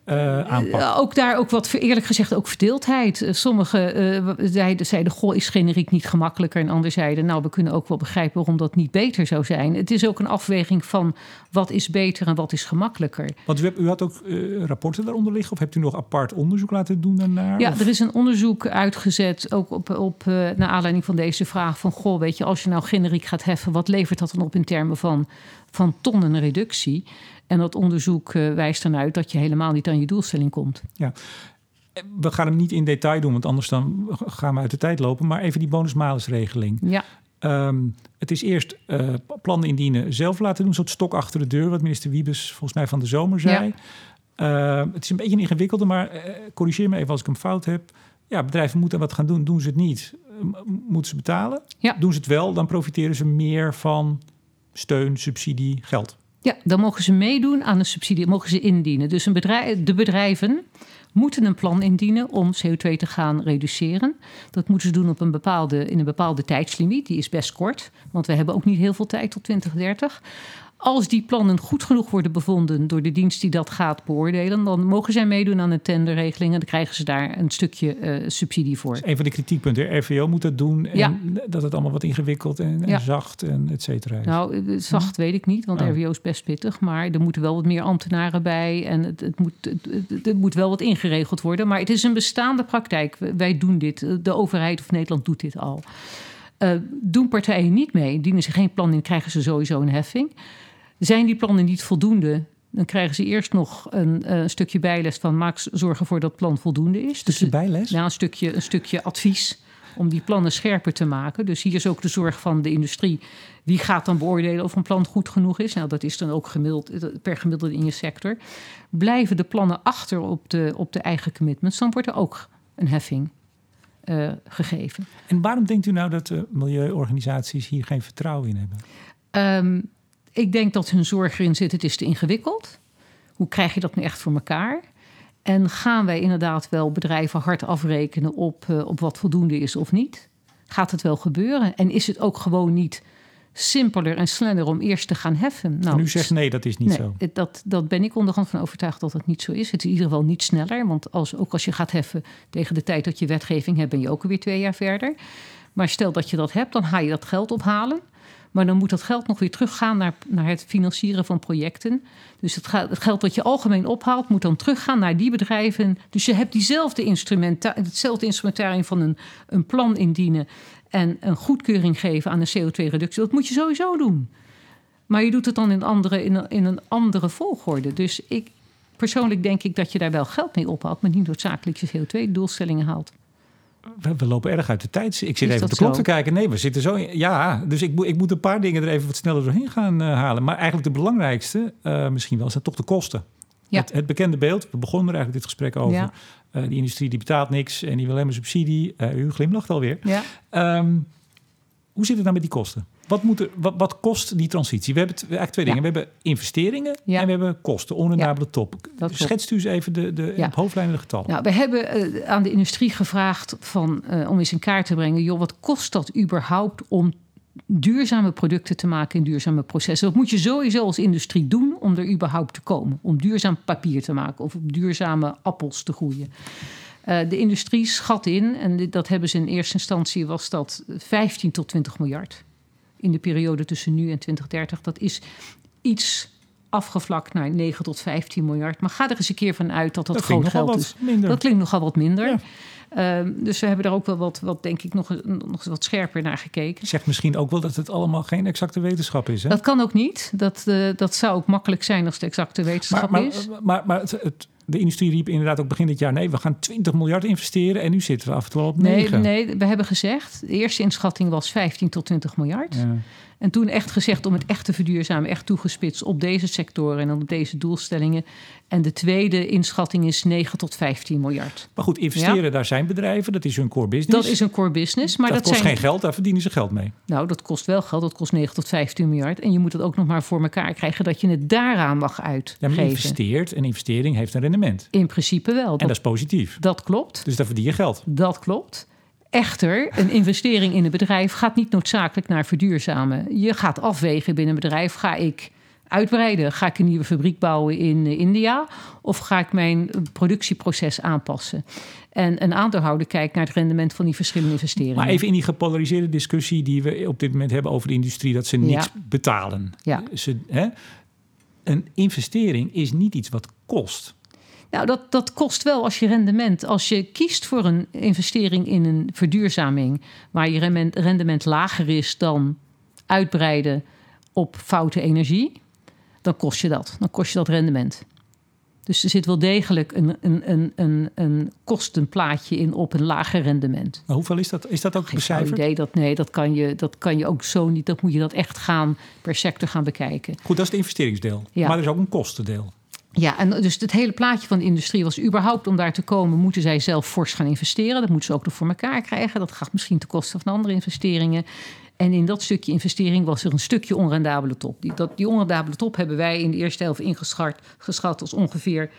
uh, aanpak? Uh, ook daar ook wat, eerlijk gezegd, ook verdeeldheid. Uh, Sommigen zeiden, zeiden, goh, is generiek niet gemakkelijker? En anderen zeiden, nou, we kunnen ook wel begrijpen waarom dat niet beter zou zijn. Het is ook een afweging van wat is beter en wat is gemakkelijker. Want u, hebt, u had ook rapporten daaronder liggen? Of hebt u nog apart onderzoek laten doen daarnaar? Ja, er is een onderzoek uitgezet, ook op, op, naar aanleiding van deze vraag van... goh, weet je, als je nou generiek gaat heffen, wat levert dat dan op in termen van, van tonnen reductie? En dat onderzoek uh, wijst dan uit dat je helemaal niet aan je doelstelling komt. Ja. We gaan hem niet in detail doen, want anders dan gaan we uit de tijd lopen. Maar even die bonus-malus-regeling. Ja. Um, het is eerst uh, plannen indienen, zelf laten doen, een soort stok achter de deur, wat minister Wiebes volgens mij van de zomer zei. Ja. Uh, het is een beetje een ingewikkelde, maar uh, corrigeer me even als ik hem fout heb. Ja, bedrijven moeten wat gaan doen, doen ze het niet, moeten ze betalen. Ja. Doen ze het wel, dan profiteren ze meer van steun, subsidie, geld. Ja, dan mogen ze meedoen aan een subsidie, mogen ze indienen. Dus een bedrijf, de bedrijven moeten een plan indienen om CO2 te gaan reduceren. Dat moeten ze doen op een bepaalde, in een bepaalde tijdslimiet. Die is best kort, want we hebben ook niet heel veel tijd tot 2030. Als die plannen goed genoeg worden bevonden door de dienst die dat gaat beoordelen, dan mogen zij meedoen aan een tenderregeling en dan krijgen ze daar een stukje uh, subsidie voor. een van de kritiekpunten. RVO moet dat doen en ja. dat het allemaal wat ingewikkeld en, en ja. zacht en et cetera is. Nou, zacht hm? weet ik niet, want oh. RVO is best pittig, maar er moeten wel wat meer ambtenaren bij en het, het moet, het, het, moet wel wat ingeregeld worden. Maar het is een bestaande praktijk. Wij doen dit. De overheid of Nederland doet dit al. Uh, doen partijen niet mee, dienen ze geen plan in, krijgen ze sowieso een heffing. Zijn die plannen niet voldoende, dan krijgen ze eerst nog een, uh, stukje bijles van maak zorg ervoor dat het plan voldoende is. Dus bijles? Ja, een stukje, een stukje advies om die plannen scherper te maken. Dus hier is ook de zorg van de industrie. Wie gaat dan beoordelen of een plan goed genoeg is? Nou, dat is dan ook gemiddeld, per gemiddelde in je sector. Blijven de plannen achter op de, op de eigen commitments, dan wordt er ook een heffing uh, gegeven. En waarom denkt u nou dat de milieuorganisaties hier geen vertrouwen in hebben? Um, ik denk dat hun zorg erin zit, het is te ingewikkeld. Hoe krijg je dat nu echt voor elkaar? En gaan wij inderdaad wel bedrijven hard afrekenen op, uh, op wat voldoende is of niet? Gaat het wel gebeuren? En is het ook gewoon niet simpeler en sneller om eerst te gaan heffen? Nou, en u zegt nee, dat is niet nee, zo. Dat, dat ben ik onderhand van overtuigd dat het niet zo is. Het is in ieder geval niet sneller. Want als, ook als je gaat heffen tegen de tijd dat je wetgeving hebt, ben je ook alweer twee jaar verder. Maar stel dat je dat hebt, dan ga je dat geld ophalen. Maar dan moet dat geld nog weer teruggaan naar, naar het financieren van projecten. Dus het, het geld wat je algemeen ophaalt, moet dan teruggaan naar die bedrijven. Dus je hebt diezelfde instrumenta hetzelfde instrumentarium van een, een plan indienen en een goedkeuring geven aan de CO2-reductie. Dat moet je sowieso doen. Maar je doet het dan in, andere, in, een, in een andere volgorde. Dus ik, persoonlijk denk ik dat je daar wel geld mee ophaalt, maar niet noodzakelijk je CO2-doelstellingen haalt. We, lopen erg uit de tijd. Ik zit even op de klok te kijken. Nee, we zitten zo. In, ja, dus ik, ik moet een paar dingen er even wat sneller doorheen gaan uh, halen. Maar eigenlijk de belangrijkste, uh, misschien wel, zijn toch de kosten. Ja. Het, het, bekende beeld, we begonnen er eigenlijk dit gesprek over. Ja. Uh, die industrie die betaalt niks en die wil helemaal subsidie. u glimlacht alweer. Ja. Um, hoe zit het nou met die kosten? Wat, moet er, wat, wat kost die transitie? We hebben eigenlijk twee dingen. We hebben investeringen en we hebben kosten, onrendabele top. Schetst u eens even de, de ja. hoofdlijnen de getallen. Nou, we hebben uh, aan de industrie gevraagd van, uh, om eens in kaart te brengen... joh, wat kost dat überhaupt om duurzame producten te maken in duurzame processen. Dat moet je sowieso als industrie doen om er überhaupt te komen. Om duurzaam papier te maken of om duurzame appels te groeien. Uh, de industrie schat in, en dat hebben ze in eerste instantie, was dat 15 tot 20 miljard in de periode tussen nu en 2030. Dat is iets afgevlakt naar 9 tot 15 miljard. Maar ga er eens een keer van uit dat dat, dat groot geld is. Minder. Dat klinkt nogal wat minder. Ja. Uh, dus we hebben daar ook wel wat, wat denk ik, nog, nog wat scherper naar gekeken. Zegt misschien ook wel dat het allemaal geen exacte wetenschap is. Hè? Dat kan ook niet. Dat, uh, dat zou ook makkelijk zijn als het exacte wetenschap maar, maar, is. Maar, maar het, het, de industrie riep inderdaad ook begin dit jaar... nee, we gaan 20 miljard investeren en nu zitten we af en toe op 9. Nee, nee, we hebben gezegd, de eerste inschatting was 15 tot 20 miljard. Ja. En toen echt gezegd om het echt te verduurzamen, echt toegespitst op deze sectoren en op deze doelstellingen. En de tweede inschatting is 9 tot 15 miljard. Maar goed, investeren, daar zijn bedrijven, dat is hun core business. Dat is een core business. Maar dat, dat kost zijn... geen geld, daar verdienen ze geld mee. Nou, dat kost wel geld, dat kost 9 tot 15 miljard. En je moet het ook nog maar voor elkaar krijgen dat je het daaraan mag uitgeven. Ja, investeert, een investering heeft een rendement. In principe wel. en dat is positief. Dat klopt. Dus daar verdien je geld. Dat klopt. Echter, een investering in een bedrijf gaat niet noodzakelijk naar verduurzamen. Je gaat afwegen binnen een bedrijf: ga ik uitbreiden? Ga ik een nieuwe fabriek bouwen in eh, India? Of ga ik mijn productieproces aanpassen? En een aandeelhouder kijkt naar het rendement van die verschillende investeringen. Maar even in die gepolariseerde discussie die we op dit moment hebben over de industrie, dat ze niks betalen. Ja. Ze, hè? Een investering is niet iets wat kost. Nou, dat, dat kost wel als je rendement. Als je kiest voor een investering in een verduurzaming waar je rendement lager is dan uitbreiden op foute energie, dan kost je dat. Dan kost je dat rendement. Dus er zit wel degelijk een, een, een, een, een kostenplaatje in op een lager rendement. Maar hoeveel is dat? Is dat ook Geen becijferd? idee. Dat, nee, dat kan, je, dat kan je ook zo niet. Dat moet je dat echt gaan per sector gaan bekijken. Goed, dat is het investeringsdeel. Ja. Maar er is ook een kostendeel. Ja, en dus het hele plaatje van de industrie was überhaupt om daar te komen, moeten zij zelf fors gaan investeren. Dat moeten ze ook nog voor elkaar krijgen. Dat gaat misschien ten koste van andere investeringen. En in dat stukje investering was er een stukje onrendabele top. Die, dat, die onrendabele top hebben wij in de eerste helft ingeschat geschat als ongeveer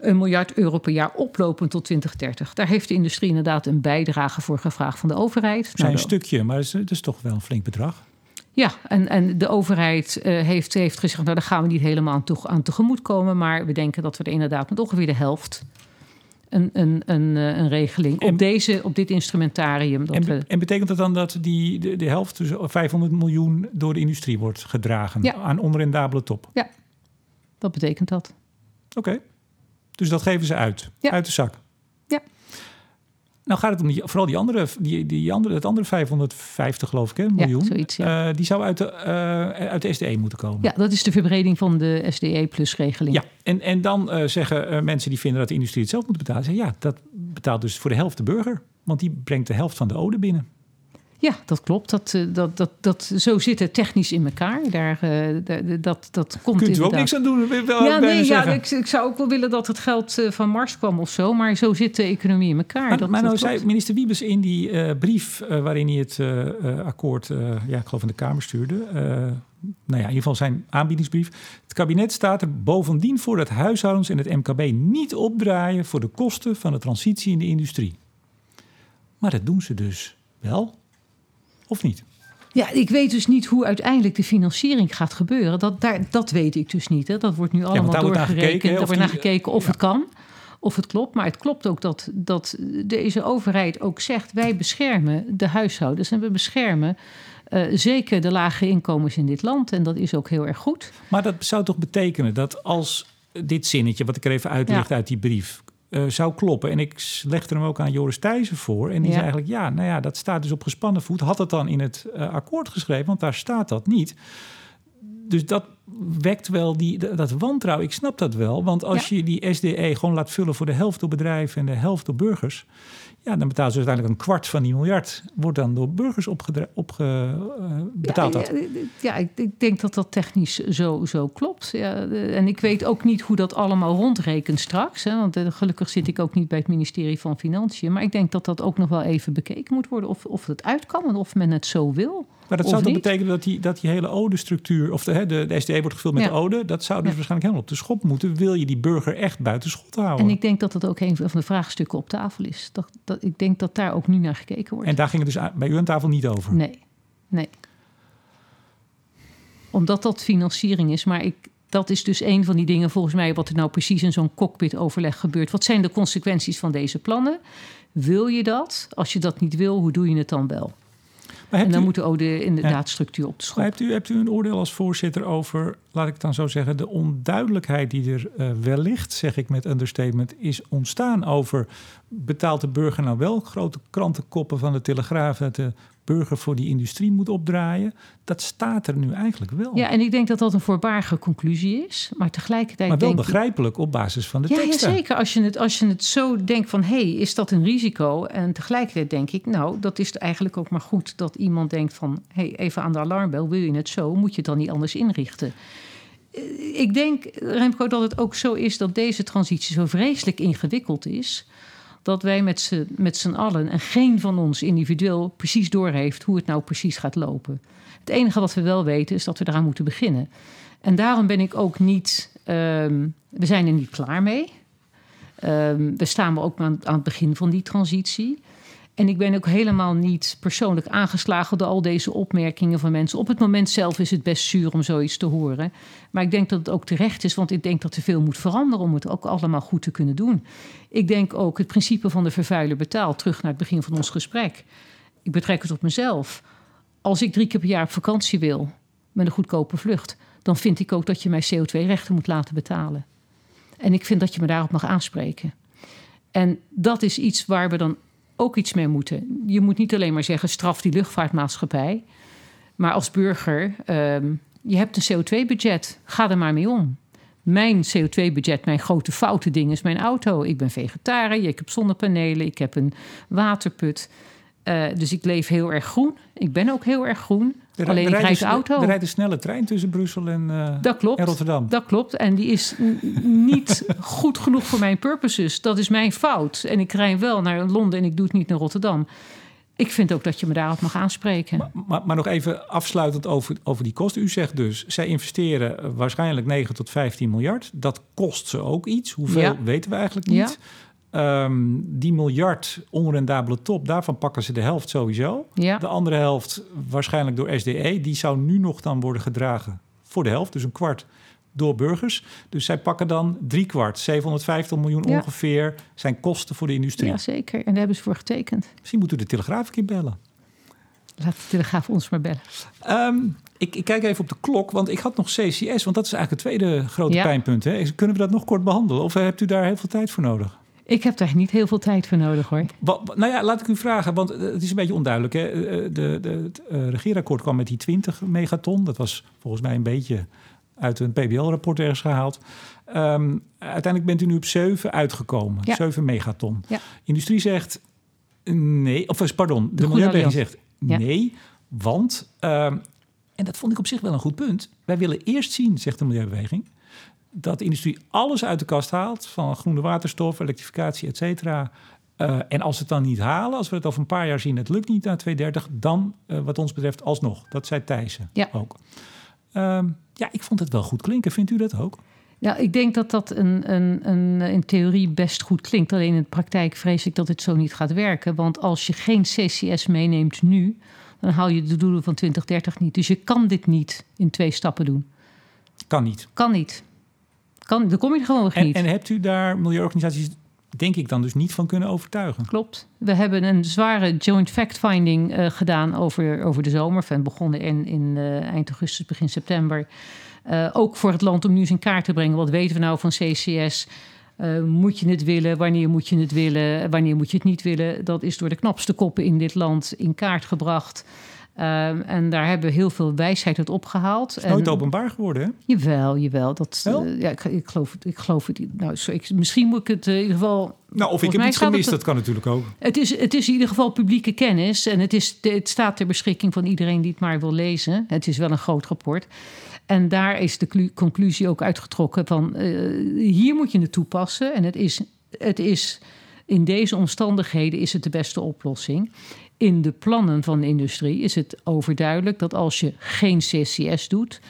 een miljard euro per jaar oplopend tot 2030. Daar heeft de industrie inderdaad een bijdrage voor gevraagd van de overheid. Nou, een stukje, maar het is, het is toch wel een flink bedrag. Ja, en, en de overheid uh, heeft, heeft gezegd, nou daar gaan we niet helemaal aan, toe, aan tegemoet komen. Maar we denken dat we er inderdaad met ongeveer de helft een, een, een, eh, een regeling op, deze, op dit instrumentarium. Dat en, we... en betekent dat dan dat die, de, de helft, dus 500 miljoen, door de industrie wordt gedragen ja. aan onrendabele top? Ja, dat betekent dat. Oké, dus dat geven ze uit, ja. uit de zak? Nou gaat het om die, vooral die andere, die, die andere, het andere 550 geloof ik, hè, miljoen. Ja, zoiets, ja. Uh, die zou uit de, uh, uit de SDE moeten komen. Ja, dat is de verbreding van de SDE plus regeling. Ja, en, en dan uh, zeggen mensen die vinden dat de industrie het zelf moet betalen, zeggen ja, dat betaalt dus voor de helft de burger. Want die brengt de helft van de ode binnen. Ja, dat klopt. Dat, eh, dat, dat, dat, zo zit het technisch in elkaar. Daar, uh, dat, dat komt Kunt u ook niks aan doen? Wel ja, nee, ja ik, ik, zou ook wel willen dat het geld uh, van Mars kwam of zo. Maar zo zit de economie in elkaar. Maar, dat, maar nou zei minister Wiebes in die uh, brief waarin hij het akkoord, ja, ik geloof in de Kamer stuurde. nou ja, in ieder geval zijn aanbiedingsbrief. Het kabinet staat er bovendien voor dat huishoudens en het MKB niet opdraaien voor de kosten van de transitie in de industrie. Maar dat doen ze dus wel. Of niet? Ja, ik weet dus niet hoe uiteindelijk de financiering gaat gebeuren. Dat, daar, dat weet ik dus niet. Hè. Dat wordt nu allemaal ja, doorgerekend. Daar wordt naar gekeken of het kan, of het klopt. Maar het klopt ook dat, dat deze overheid ook zegt... wij beschermen de huishoudens en we beschermen... uh, zeker de lage inkomens in dit land. En dat is ook heel erg goed. Maar dat zou toch betekenen dat als dit zinnetje, wat ik er even uitlicht uit die brief, uh, zou kloppen. En ik legde hem ook aan Joris Thijssen voor. En die zei eigenlijk, ja, nou ja, dat staat dus op gespannen voet. Had het dan in het uh, akkoord geschreven, want daar staat dat niet. Dus dat wekt wel die, dat wantrouwen. Ik snap dat wel. Want als je die SDE gewoon laat vullen voor de helft door bedrijven en de helft door burgers. Ja, dan betalen ze uiteindelijk een kwart van die miljard. Wordt dan door burgers opge, opge uh, betaald. Ja, ja, ja ik, ik, denk dat dat technisch zo, zo klopt. Ja, en ik weet ook niet hoe dat allemaal rondrekent straks. Hè, want gelukkig zit ik ook niet bij het ministerie van Financiën. Maar ik denk dat dat ook nog wel even bekeken moet worden. Of, of het uit kan en of men het zo wil. Maar dat zou dan betekenen dat die, dat die hele ode-structuur, of de, de, de SDE wordt gevuld met ja. ode, dat zou dus ja. waarschijnlijk helemaal op de schop moeten. Wil je die burger echt buiten schot houden? En ik denk dat dat ook een van de vraagstukken op tafel is. Dat, dat, ik denk dat daar ook nu naar gekeken wordt. En daar ging het dus bij u aan tafel niet over? Nee, nee. Omdat dat financiering is, maar ik, dat is dus een van die dingen volgens mij wat er nou precies in zo'n cockpit-overleg gebeurt. Wat zijn de consequenties van deze plannen? Wil je dat? Als je dat niet wil, hoe doe je het dan wel? En dan u, moet de ode inderdaad structuur op de schop. Hebt u, hebt u een oordeel als voorzitter over, laat ik het dan zo zeggen, de onduidelijkheid die er uh, wellicht, zeg ik met understatement, is ontstaan over betaalt de burger nou wel grote krantenkoppen van de Telegraaf dat de burger voor die industrie moet opdraaien. Dat staat er nu eigenlijk wel. Ja, en ik denk dat dat een voorbarige conclusie is. Maar tegelijkertijd. Maar wel denk begrijpelijk op basis van de ja, teksten. Ja, zeker. Als je, het, als je het zo denkt van hé, hey, is dat een risico? En tegelijkertijd denk ik, nou, dat is eigenlijk ook maar goed dat iemand denkt van hé, hey, even aan de alarmbel, wil je het zo? Moet je het dan niet anders inrichten? Eh, ik denk, Remco, dat het ook zo is dat deze transitie zo vreselijk ingewikkeld is dat wij met z'n allen en geen van ons individueel precies doorheeft hoe het nou precies gaat lopen. Het enige wat we wel weten is dat we eraan moeten beginnen. En daarom ben ik ook niet. Um, we zijn er niet klaar mee. Um, we staan ook aan, aan het begin van die transitie. En ik ben ook helemaal niet persoonlijk aangeslagen door al deze opmerkingen van mensen. Op het moment zelf is het best zuur om zoiets te horen. Maar ik denk dat het ook terecht is, want ik denk dat er veel moet veranderen om het ook allemaal goed te kunnen doen. Ik denk ook het principe van de vervuiler betaalt, terug naar het begin van ons gesprek. Ik betrek het op mezelf. Als ik drie keer per jaar op vakantie wil met een goedkope vlucht, dan vind ik ook dat je mij CO2-rechten moet laten betalen. En ik vind dat je me daarop mag aanspreken. En dat is iets waar we dan ook iets mee moeten. Je moet niet alleen maar zeggen straf die luchtvaartmaatschappij. Maar als burger, um, je hebt een CO2-budget. Ga er maar mee om. Mijn CO2-budget, mijn grote foute ding is mijn auto. Ik ben vegetariër, ik heb zonnepanelen, ik heb een waterput. Uh, dus ik leef heel erg groen. Ik ben ook heel erg groen. Er, Alleen ik rijd de auto. Er rijdt een snelle trein tussen Brussel en, uh, dat klopt, en Rotterdam. Dat klopt. En die is niet goed genoeg voor mijn purposes. Dat is mijn fout. En ik rij wel naar Londen en ik doe het niet naar Rotterdam. Ik vind ook dat je me daarop mag aanspreken. Maar, maar, maar, nog even afsluitend over, over die kosten. U zegt dus, zij investeren waarschijnlijk 9 tot 15 miljard. Dat kost ze ook iets. Hoeveel ja. weten we eigenlijk niet. Ja. Um, die miljard onrendabele top, daarvan pakken ze de helft sowieso. Ja. De andere helft waarschijnlijk door SDE. Die zou nu nog dan worden gedragen voor de helft, dus een kwart door burgers. Dus zij pakken dan drie kwart, 750 miljoen ja. ongeveer, zijn kosten voor de industrie. Ja, zeker. En daar hebben ze voor getekend. Misschien moeten we de Telegraaf een keer bellen. Laat de Telegraaf ons maar bellen. Um, ik, ik, kijk even op de klok, want ik had nog CCS, want dat is eigenlijk het tweede grote ja. pijnpunt. Hè? Kunnen we dat nog kort behandelen? Of hebt u daar heel veel tijd voor nodig? Ik heb daar niet heel veel tijd voor nodig hoor. Wat, nou ja, laat ik u vragen, want het is een beetje onduidelijk. Hè? De, de, het regeerakkoord kwam met die 20 megaton. Dat was volgens mij een beetje uit een PBL-rapport ergens gehaald. Um, uiteindelijk bent u nu op 7 uitgekomen. Ja. 7 megaton. Ja. Industrie zegt nee, of pardon, de, de Milieubeweging zegt ja. nee, want, um, en dat vond ik op zich wel een goed punt. Wij willen eerst zien, zegt de Milieubeweging, dat de industrie alles uit de kast haalt, van groene waterstof, elektrificatie, et cetera. Uh, en als we het dan niet halen, als we het over een paar jaar zien, het lukt niet na 2030, dan uh, wat ons betreft alsnog. Dat zei Thijssen ja. ook. Um, ja, ik vond het wel goed klinken. Vindt u dat ook? Ja, ik denk dat dat een, een, een, in theorie best goed klinkt. Alleen in de praktijk vrees ik dat het zo niet gaat werken. Want als je geen CCS meeneemt nu, dan haal je de doelen van 2030 niet. Dus je kan dit niet in twee stappen doen. Kan niet. Kan niet. Kan, dan kom je er gewoon en, niet. En hebt u daar milieuorganisaties denk ik dan dus niet van kunnen overtuigen. Klopt. We hebben een zware joint fact-finding uh, gedaan over, over de zomer. Van begonnen in, in uh, eind augustus, begin september. Uh, ook voor het land om nu eens in kaart te brengen. Wat weten we nou van CCS? moet je het willen? Wanneer moet je het willen? Wanneer moet je het niet willen? Dat is door de knapste koppen in dit land in kaart gebracht. Um, en daar hebben we heel veel wijsheid uit opgehaald. Het is nooit openbaar geworden, hè? Jawel, jawel. Dat, uh, ja, ik, ik, geloof het. Ik geloof het nou, ik, misschien moet ik het uh, in ieder geval. Nou, of ik heb iets gemist, dat kan natuurlijk ook. Het is, het is in ieder geval publieke kennis. En het, is, het staat ter beschikking van iedereen die het maar wil lezen. Het is wel een groot rapport. En daar is de conclusie ook uitgetrokken van... Uh, hier moet je het toepassen. En het is, het is in deze omstandigheden is het de beste oplossing in de plannen van de industrie is het overduidelijk dat als je geen CCS doet,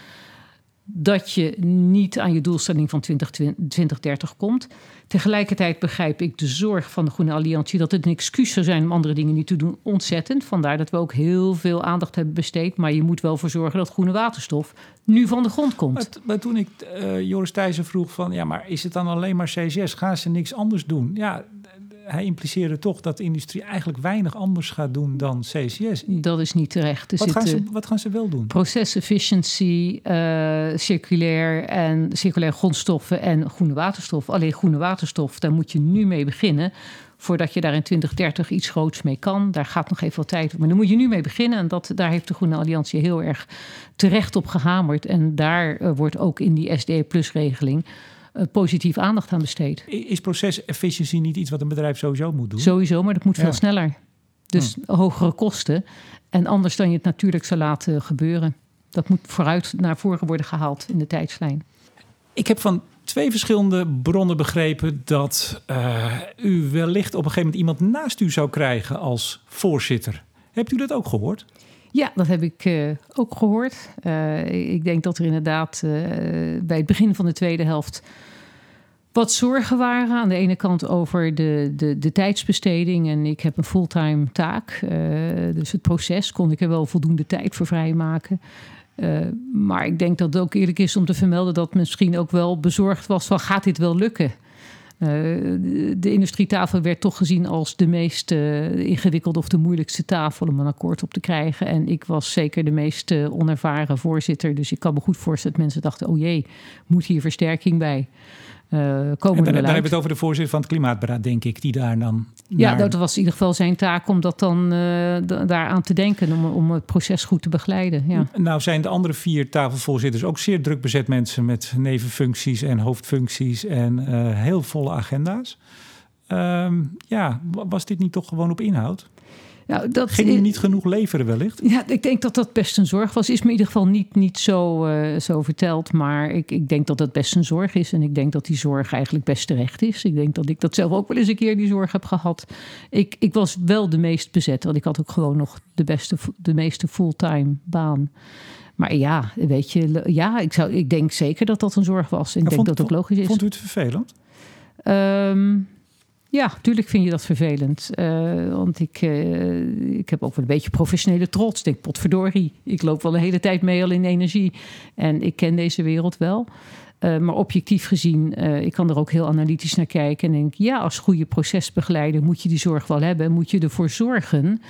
dat je niet aan je doelstelling van 2030 komt. Tegelijkertijd begrijp ik de zorg van de Groene Alliantie dat het een excuus zou zijn om andere dingen niet te doen, ontzettend. Vandaar dat we ook heel veel aandacht hebben besteed. Maar je moet wel voor zorgen dat groene waterstof nu van de grond komt. Maar, toen ik uh, Joris Thijssen vroeg van ja, maar is het dan alleen maar CCS? Gaan ze niks anders doen? Ja, hij impliceerde toch dat de industrie eigenlijk weinig anders gaat doen dan CCS. Dat is niet terecht. wat, gaan ze, wat gaan ze wel doen? Procesefficiëntie, uh, circulair en circulair grondstoffen en groene waterstof. Alleen groene waterstof, daar moet je nu mee beginnen. Voordat je daar in 2030 iets groots mee kan. Daar gaat nog even wat tijd. Maar dan moet je nu mee beginnen. En dat, daar heeft de Groene Alliantie heel erg terecht op gehamerd. En daar uh, wordt ook in die SD-plus-regeling uh, positief aandacht aan besteed. Is procesefficiëntie niet iets wat een bedrijf sowieso moet doen? Sowieso, maar dat moet veel sneller. Dus hogere kosten. En anders dan je het natuurlijk zou laten gebeuren. Dat moet vooruit naar voren worden gehaald in de tijdslijn. Ik heb van twee verschillende bronnen begrepen dat uh, u wellicht op een gegeven moment iemand naast u zou krijgen als voorzitter. Hebt u dat ook gehoord? Ja, dat heb ik uh, ook gehoord. Uh, ik denk dat er inderdaad uh, bij het begin van de tweede helft wat zorgen waren. Aan de ene kant over de, de, de tijdsbesteding. En ik heb een fulltime taak. dus het proces kon ik er wel voldoende tijd voor vrijmaken. maar ik denk dat het ook eerlijk is om te vermelden dat misschien ook wel bezorgd was van gaat dit wel lukken? Uh, de industrietafel werd toch gezien als de meest uh, ingewikkelde of de moeilijkste tafel om een akkoord op te krijgen. En ik was zeker de meest uh, onervaren voorzitter. Dus ik kan me goed voorstellen dat mensen dachten: oh jee, moet hier versterking bij? Komen en dan, dan hebben we het over de voorzitter van het Klimaatberaad, denk ik, die daar dan. Ja, dat was in ieder geval zijn taak om dat dan uh, daaraan te denken, om, om het proces goed te begeleiden. Ja. Nou, zijn de andere vier tafelvoorzitters ook zeer druk bezet mensen met nevenfuncties en hoofdfuncties en uh, heel volle agenda's. Um, ja, was dit niet toch gewoon op inhoud? Nou, dat Ging u niet genoeg leveren wellicht? Ja, ik denk dat dat best een zorg was. Is me in ieder geval niet, niet zo, uh, zo verteld. Maar ik, ik denk dat dat best een zorg is. En ik denk dat die zorg eigenlijk best terecht is. Ik denk dat ik dat zelf ook wel eens een keer die zorg heb gehad. Ik, ik was wel de meest bezet. Want ik had ook gewoon nog de, beste, de meeste fulltime baan. Maar ja, weet je, ja, ik, zou, ik denk zeker dat dat een zorg was. Ik denk vond, dat het ook logisch is. Vond u het vervelend? Um, ja, natuurlijk vind je dat vervelend. Uh, want ik, uh, ik heb ook wel een beetje professionele trots. Ik denk, potverdorie, ik loop wel de hele tijd mee al in energie. En ik ken deze wereld wel. Uh, maar objectief gezien, ik kan er ook heel analytisch naar kijken. En denk, ja, als goede procesbegeleider moet je die zorg wel hebben. Moet je ervoor zorgen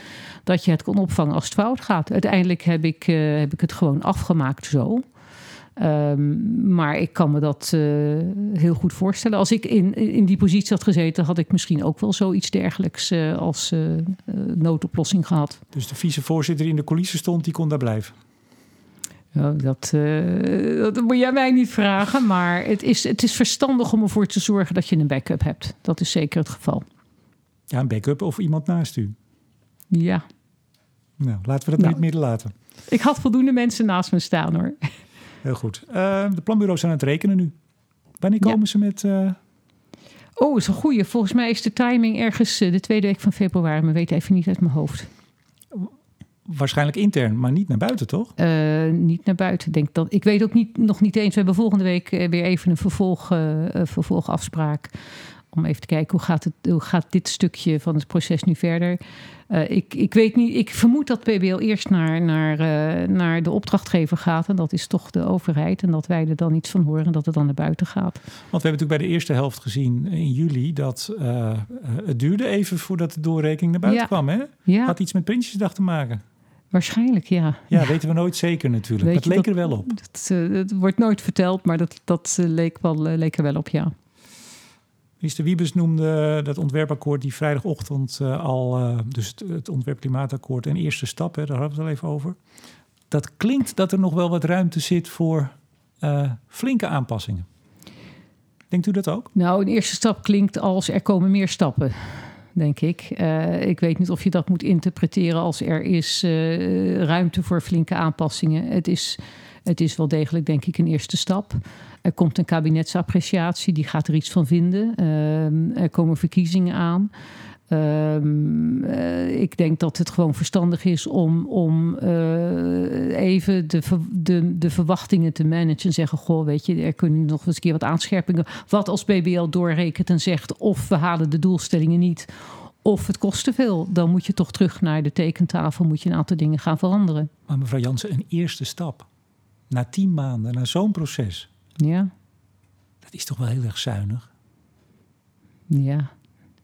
dat je het kan opvangen als het fout gaat. Uiteindelijk heb ik, heb ik het gewoon afgemaakt zo. Um, maar ik kan me dat uh, heel goed voorstellen. Als ik in, in die positie had gezeten, had ik misschien ook wel zoiets dergelijks uh, als uh, noodoplossing gehad. Dus de vicevoorzitter die in de coulissen stond, die kon daar blijven? Dat, dat, moet jij mij niet vragen. Maar het is, het is verstandig om ervoor te zorgen dat je een backup hebt. Dat is zeker het geval. Ja, een backup of iemand naast u? Ja. Nou, laten we dat nou, niet midden laten. Ik had voldoende mensen naast me staan hoor. Heel goed. Uh, de planbureaus zijn aan het rekenen nu. Wanneer komen ja. ze met... Uh... Oh, is een goeie. Volgens mij is de timing ergens uh, de tweede week van februari. Maar weet even niet uit mijn hoofd. Waarschijnlijk intern, maar niet naar buiten, toch? niet naar buiten. Denk dat. Ik weet ook niet, nog niet eens. We hebben volgende week weer even een vervolg, vervolgafspraak Om even te kijken hoe gaat, het, hoe gaat dit stukje van het proces nu verder. Uh, ik, ik weet niet, ik vermoed dat PBL eerst naar, naar, uh, naar de opdrachtgever gaat. En dat is toch de overheid. En dat wij er dan iets van horen en dat het dan naar buiten gaat. Want we hebben natuurlijk bij de eerste helft gezien in juli dat uh, het duurde even voordat de doorrekening naar buiten Ja. kwam. Hè? Ja, Had iets met Prinsjesdag te maken. waarschijnlijk ja. Ja, weten we nooit zeker natuurlijk. Weet dat leek dat- er wel op. Het, eh, het wordt nooit verteld, maar dat, dat eh, leek, wel, eh, leek er wel op, ja. Minister Wiebes noemde dat ontwerpakkoord die vrijdagochtend eh, al, eh, dus het, het ontwerpklimaatakkoord, een eerste stap, hè, daar hadden we het al even over. Dat klinkt dat er nog wel wat ruimte zit voor eh, flinke aanpassingen. Denkt u dat ook? Nou, een eerste stap klinkt als er komen meer stappen, denk ik. Ik weet niet of je dat moet interpreteren als er is ruimte voor flinke aanpassingen. Het is, het is wel degelijk, denk ik, een eerste stap. Er komt een kabinetsappreciatie, die gaat er iets van vinden. Ehm, er komen verkiezingen aan. Ehm, eh, ik denk dat het gewoon verstandig is om, om eh, even de, de, de verwachtingen te managen. En zeggen: Goh, weet je, er kunnen nog eens een keer wat aanscherpingen. Wat als BBL doorrekent en zegt: of we halen de doelstellingen niet. Of het kost te veel. Dan moet je toch terug naar de tekentafel. Moet je een aantal dingen gaan veranderen. Maar mevrouw Jansen, een eerste stap. Na tien maanden, na zo'n proces. Ja, Dat is toch wel heel erg zuinig. ja.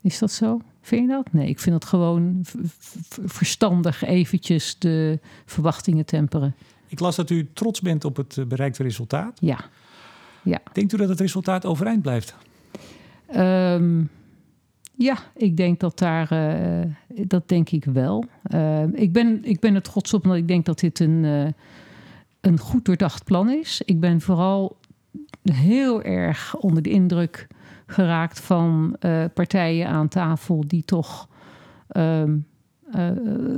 Is dat zo? Vind je dat? Nee, ik vind het gewoon verstandig eventjes de verwachtingen temperen. Ik las dat u trots bent op het eh, bereikte resultaat. Ja. Denkt u dat het resultaat overeind blijft? Ehm, ja, ik denk dat daar, eh, dat denk ik wel. Ehm, ik, ben, ik ben er trots op, omdat ik denk dat dit een, eh, een goed doordacht plan is. Ik ben vooral heel erg onder de indruk geraakt van eh, partijen aan tafel die toch ehm, eh,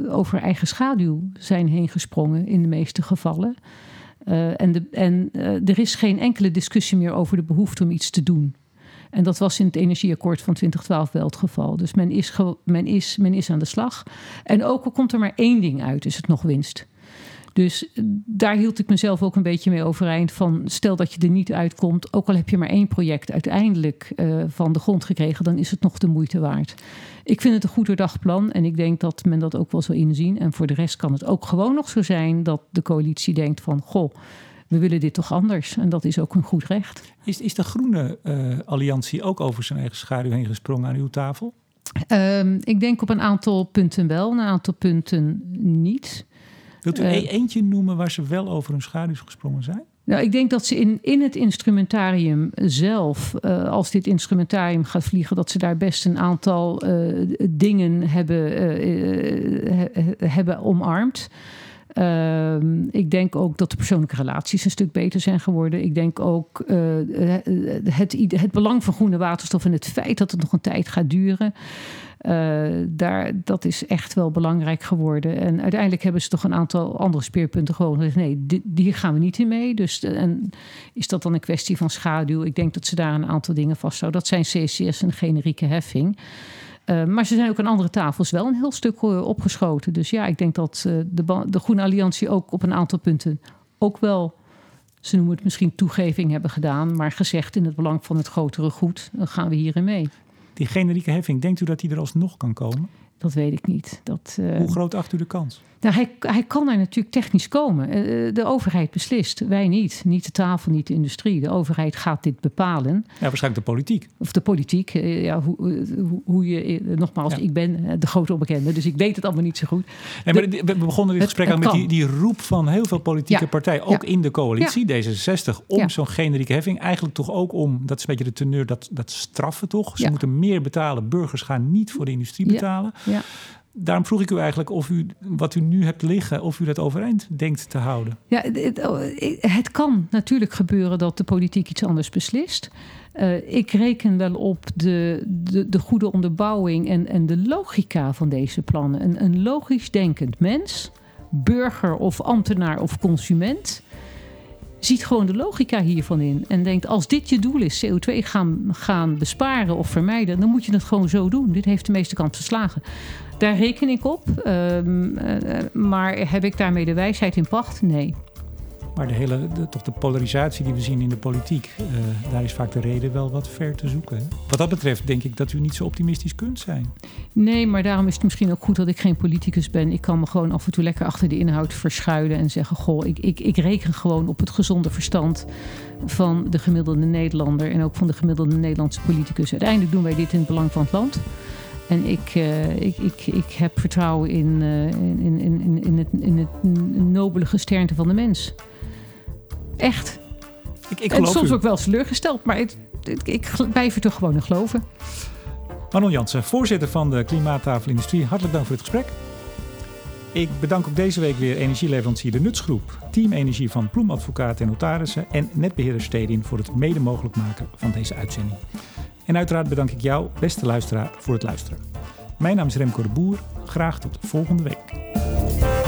over eigen schaduw zijn heen gesprongen in de meeste gevallen. Eh, en de, en er is geen enkele discussie meer over de behoefte om iets te doen. En dat was in het energieakkoord van 2012 wel het geval. Dus men is, men is, men is aan de slag. En ook al komt er maar één ding uit, is het nog winst. Dus eh, daar hield ik mezelf ook een beetje mee overeind. Van stel dat je er niet uitkomt, ook al heb je maar één project uiteindelijk eh, van de grond gekregen, dan is het nog de moeite waard. Ik vind het een goed plan en ik denk dat men dat ook wel zal inzien. En voor de rest kan het ook gewoon nog zo zijn dat de coalitie denkt van goh, we willen dit toch anders. En dat is ook een goed recht. Is, is de Groene eh, Alliantie ook over zijn eigen schaduw heen gesprongen aan uw tafel? Ehm, ik denk op een aantal punten wel, een aantal punten niet. Wilt u e- eentje noemen waar ze wel over hun schaduw gesprongen zijn? Nou, ik denk dat ze in, in het instrumentarium zelf, eh, als dit instrumentarium gaat vliegen, dat ze daar best een aantal eh, dingen hebben, he- hebben omarmd. Ehm, ik denk ook dat de persoonlijke relaties een stuk beter zijn geworden. Ik denk ook eh, het, het belang van groene waterstof en het feit dat het nog een tijd gaat duren. eh, daar, dat is echt wel belangrijk geworden. En uiteindelijk hebben ze toch een aantal andere speerpunten gewoon gezegd: nee, hier gaan we niet in mee. Dus en is dat dan een kwestie van schaduw? Ik denk dat ze daar een aantal dingen vasthouden. Dat zijn CCS en generieke heffing. Uh, maar ze zijn ook aan andere tafels wel een heel stuk uh, opgeschoten. Dus ja, ik denk dat uh, de, de, Groene Alliantie ook op een aantal punten ook wel, ze noemen het misschien toegeving hebben gedaan, maar gezegd in het belang van het grotere goed, dan gaan we hierin mee. Die generieke heffing, denkt u dat die er alsnog kan komen? Dat weet ik niet. Dat, uh, Hoe groot acht u de kans? Nou, hij, hij kan er natuurlijk technisch komen. Uh, de overheid beslist, wij niet. Niet de tafel, niet de industrie. De overheid gaat dit bepalen. Ja, waarschijnlijk de politiek. Of de politiek. Uh, ja, hoe, hoe, hoe je, nogmaals, ja. ik ben de grote onbekende, dus ik weet het allemaal niet zo goed. Nee, maar de, we begonnen dit gesprek aan met die, die, roep van heel veel politieke ja. partijen, ook in de coalitie, D66, om zo'n generieke heffing. Eigenlijk toch ook om, dat is een beetje de teneur, dat, dat straffen toch. Ze moeten meer betalen. Burgers gaan niet voor de industrie betalen. Ja. Daarom vroeg ik u eigenlijk of u wat u nu hebt liggen, of u dat overeind denkt te houden. Ja, het, het kan natuurlijk gebeuren dat de politiek iets anders beslist. Uh, ik reken wel op de, de, de, goede onderbouwing en, en de logica van deze plannen. Een, een logisch denkend mens, burger of ambtenaar of consument, ziet gewoon de logica hiervan in. En denkt, als dit je doel is, CO2 gaan, gaan besparen of vermijden, dan moet je het gewoon zo doen. Dit heeft de meeste kans geslagen. Daar reken ik op. Um, uh, maar heb ik daarmee de wijsheid in pacht? Nee. Maar de hele, toch de polarisatie die we zien in de politiek, uh, daar is vaak de reden wel wat ver te zoeken. Wat dat betreft denk ik dat u niet zo optimistisch kunt zijn. Nee, maar daarom is het misschien ook goed dat ik geen politicus ben. Ik kan me gewoon af en toe lekker achter de inhoud verschuilen en zeggen: Goh, ik, ik, ik reken gewoon op het gezonde verstand van de gemiddelde Nederlander en ook van de gemiddelde Nederlandse politicus. Uiteindelijk doen wij dit in het belang van het land. En ik, uh, ik, ik, ik heb vertrouwen in, uh, in, in, in, het, in het nobele gesternte van de mens. Echt. Ik, ik en soms u. ook wel teleurgesteld, maar het, ik blijf er toch gewoon in geloven. Manon Jansen, voorzitter van de Klimaattafel Industrie, hartelijk dank voor het gesprek. Ik bedank ook deze week weer energieleverancier De Nutsgroep, Team Energie van Ploemadvocaten en Notarissen en netbeheerder Stedin voor het mede mogelijk maken van deze uitzending. En uiteraard bedank ik jou, beste luisteraar, voor het luisteren. Mijn naam is Remco de Boer. Graag tot volgende week.